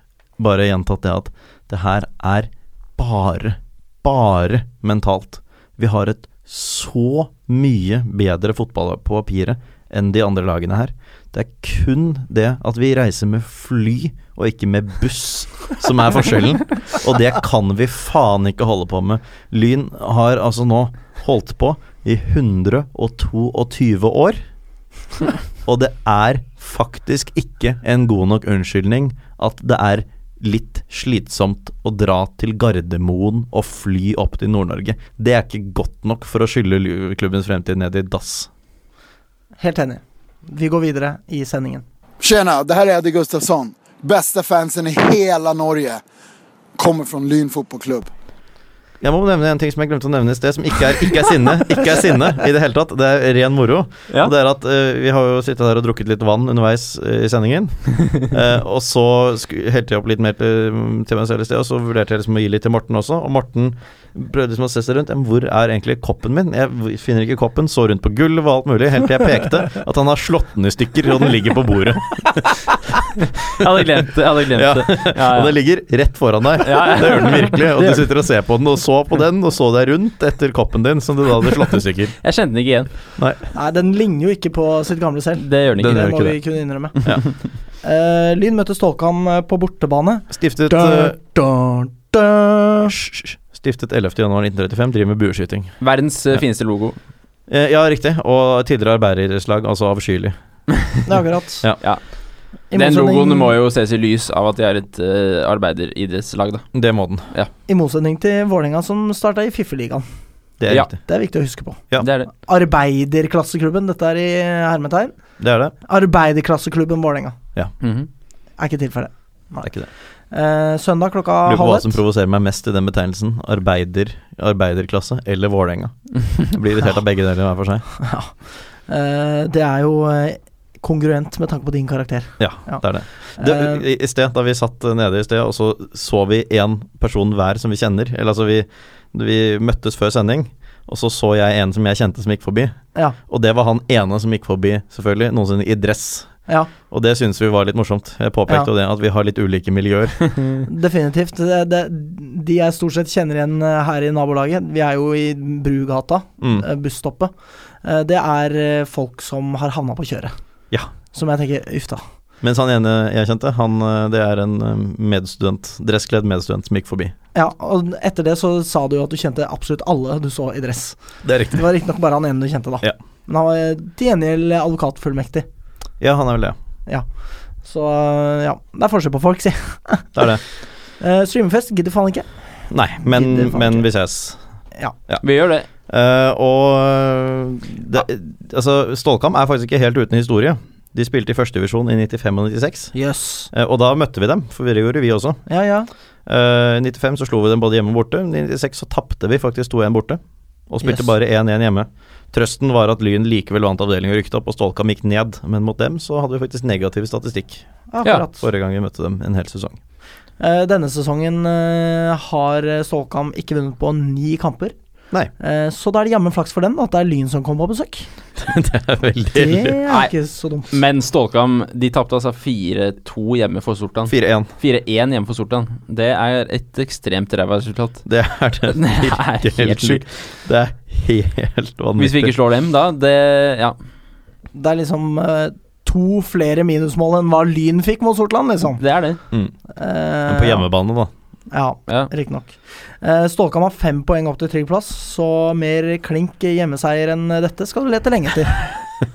bare gjentatt det at det her er bare, bare mentalt. Vi har et så mye bedre fotball på papiret enn de andre lagene her. Det er kun det at vi reiser med fly og ikke med buss som er forskjellen. Og det kan vi faen ikke holde på med. Lyn har altså nå holdt på i 122 år. Og det er faktisk ikke en god nok unnskyldning at det er litt slitsomt å dra til Gardermoen og fly opp til Nord-Norge. Det er ikke godt nok for å skylle klubbens fremtid ned i dass. Helt enig. Vi går videre i sendingen. Tjena, det her er Eddie Gustafsson. Beste fansen i hele Norge. Kommer fra Lyn fotbollklubb. Jeg må nevne en ting som jeg glemte å nevne i sted, som ikke er, ikke er sinne. Ikke er sinne i det hele tatt. Det er ren moro. Ja. Og det er at uh, vi har jo sittet her og drukket litt vann underveis uh, i sendingen. Uh, og så helte jeg opp litt mer til, til meg selv i sted, og så vurderte jeg liksom å gi litt til Morten også. Og Morten prøvde liksom å se seg rundt. Men Hvor er egentlig koppen min? Jeg finner ikke koppen. Så rundt på gulvet og alt mulig, helt til jeg pekte at han har slått den i stykker, og den ligger på bordet. Jeg hadde glemt det. Jeg hadde glemt Ja. det. Ja, Og det den ligger rett foran deg. Ja, ja. Det gjør den virkelig. Og du sitter og ser på den, og så på den, og så deg rundt etter koppen din, som du da hadde slått i stykker. Jeg kjente den ikke igjen. Nei, den ligner jo ikke på sitt gamle selv. Det gjør den ikke. Den Det må ikke vi kunne innrømme. Ja. Uh, Lyn møtte Stålkam eh, på bortebane. Stiftet Da, eh, da, da. Stiftet 11.11.1935, driver med bueskyting. Verdens Ja. fineste logo. Eh, ja, riktig. Og tidligere arbeiderslag, altså avskyelig. Det er akkurat. Ja. Ja. Den logoen må jo ses i lys av at de er et uh, arbeideridrettslag, da. Det må den. Ja. I motsetning til Vålerenga, som starta i Fiffeligaen. Det er Ja. Det er viktig å huske på. Ja. Det er det. Arbeiderklasseklubben, dette er i hermetegn. Det er det. Arbeiderklasseklubben Vålerenga. Mhm. Er ikke tilfellet. Det er ikke det. Eh, søndag klokka Lurer på hva som provoserer meg mest i den betegnelsen. Arbeider, arbeiderklasse eller Vålerenga. Blir irritert av begge deler hver for seg. Eh, det er jo eh, kongruent med tanke på din karakter. Ja, Ja. det er det. det Eh, i, I sted, da vi satt nede i sted, og så så vi én person hver som vi kjenner. Eller altså, vi, vi møttes før sending, og så så jeg en som jeg kjente som gikk forbi. ja, Og det var han ene som gikk forbi, selvfølgelig, noensinne i dress. ja, Og det syns vi var litt morsomt. Jeg påpekte jo det, at vi har litt ulike miljøer. definitivt. Det, det, de jeg stort sett kjenner igjen eh, her i nabolaget, vi er jo i Brugata, Mm. eh, busstoppet. Eh, det er folk som har havna på kjøret. Ja. Som jeg tenker uff da. Mens han ene jeg kjente, han, eh, det er en eh, medstudent, dresskledd medstudent som gikk forbi. Ja, og etter det så sa du jo at du kjente absolutt alle du så i dress. Det er riktig. Det var riktignok bare han ene du kjente, da. Ja. Men han var eh, til gjengjeld advokatfullmektig. Ja, han er vel det. Så eh, ja, det er forskjell på folk, si. Det er det. Uh, streamerfest gidder faen ikke. Nei, men, men ikke. vi ses. Ja. Vi gjør det. Eh, og det, altså, Stålkam er faktisk ikke helt uten historie. De spilte i førstedivisjon i 95 og 96, Yes. Uh, og da møtte vi dem, for det gjorde vi også. Ja, ja. Uh, I 95 så slo vi dem både hjemme og borte. I 96 så tapte vi faktisk 2-1 borte, og spilte Yes. bare 1-1 hjemme. Trøsten var at Lyn likevel vant avdelingen og rykket opp, og Stålkam gikk ned. Men mot dem så hadde vi faktisk negativ statistikk Akkurat. forrige gang vi møtte dem en hel sesong. Denne sesongen har Stålkam ikke vunnet på ni kamper. Nei. Eh, så da er det jammen flaks for dem at det er Lyn som kommer på besøk. det er veldig Det er Nei. ikke så dumt. Men Stålkam de tapte altså 4-2 hjemme for Sortland. 4-1. 4-1 hjemme for Sortland. Det er et ekstremt ræva resultat. Det er det Det er virkelig helt helt sjukt. Det er helt vanvittig. Hvis vi ikke slår dem, da det, Ja. Det er liksom eh, to flere minusmål enn hva Lyn fikk mot Sortland, liksom. Det er det. mm. Uh, Men på hjemmebane, da. Ja, Ja. riktignok. Uh, Stålkam har fem poeng opp til trygg plass, så mer klink hjemmeseier enn dette skal du lete lenge etter.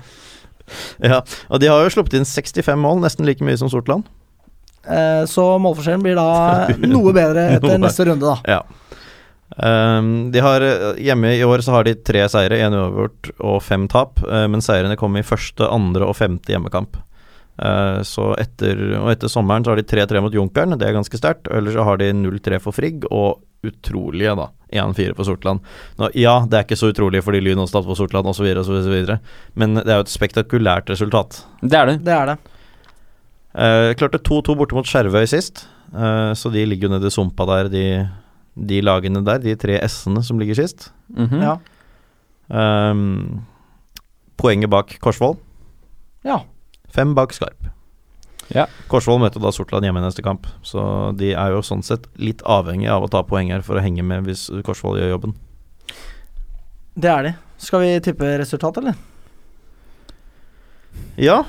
Ja, og de har jo sluppet inn 65 mål, nesten like mye som Sortland. Eh, så målforskjellen blir da noe bedre etter Noe. neste runde, da. Ja. Um, de har eh, Hjemme i år så har de tre seire, én uavgjort og fem tap, eh, men seirene kom i første, andre og femte hjemmekamp. Eh, så etter, og etter sommeren så har de 3-3 mot Junkeren, det er ganske sterkt. Ellers så har de 0-3 for Frigg, og utrolige, da, 1-4 for Sortland. Nå, ja, det er ikke så utrolig fordi Lyn også tapte for Sortland osv., osv., men det er jo et spektakulært resultat. Det er det. Det er det. Eh, klarte 2-2 borte mot Skjervøy sist, eh, så de ligger jo nede i sumpa der, de, de lagene der. De tre S-ene som ligger sist. Mhm. Ja. Ehm, poenget bak Korsvoll. ja. Fem bak Skarp. Ja. Korsvoll møter da Sortland hjemme neste kamp, så de er jo sånn sett litt avhengig av å ta poeng her for å henge med hvis Korsvoll gjør jobben. Det er de. Skal vi tippe resultat, eller? Ja,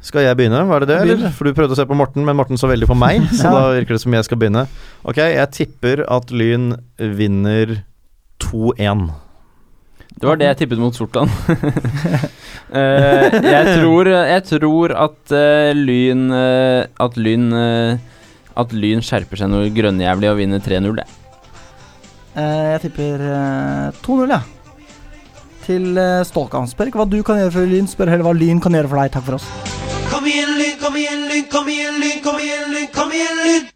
skal jeg begynne? Var det det, eller? For du prøvde å se på Morten, men Morten så veldig på meg, så Ja. da virker det som jeg skal begynne. Ok, jeg tipper at Lyn vinner 2-1. Det var det jeg tippet mot Sortland. uh, jeg, tror, jeg tror at uh, Lyn uh, At Lyn At Lyn skjerper seg noe grønnjævlig og vinner 3-0, jeg. Eh, jeg tipper eh, 2-0, ja. Til uh. Spør ikke hva du kan gjøre for Lyn, spør heller hva Lyn kan gjøre for deg. Takk for oss. Kom igjen, Lyn, kom igjen, Lyn, kom igjen, Lyn, kom igjen, Lyn, kom igjen, Lyn!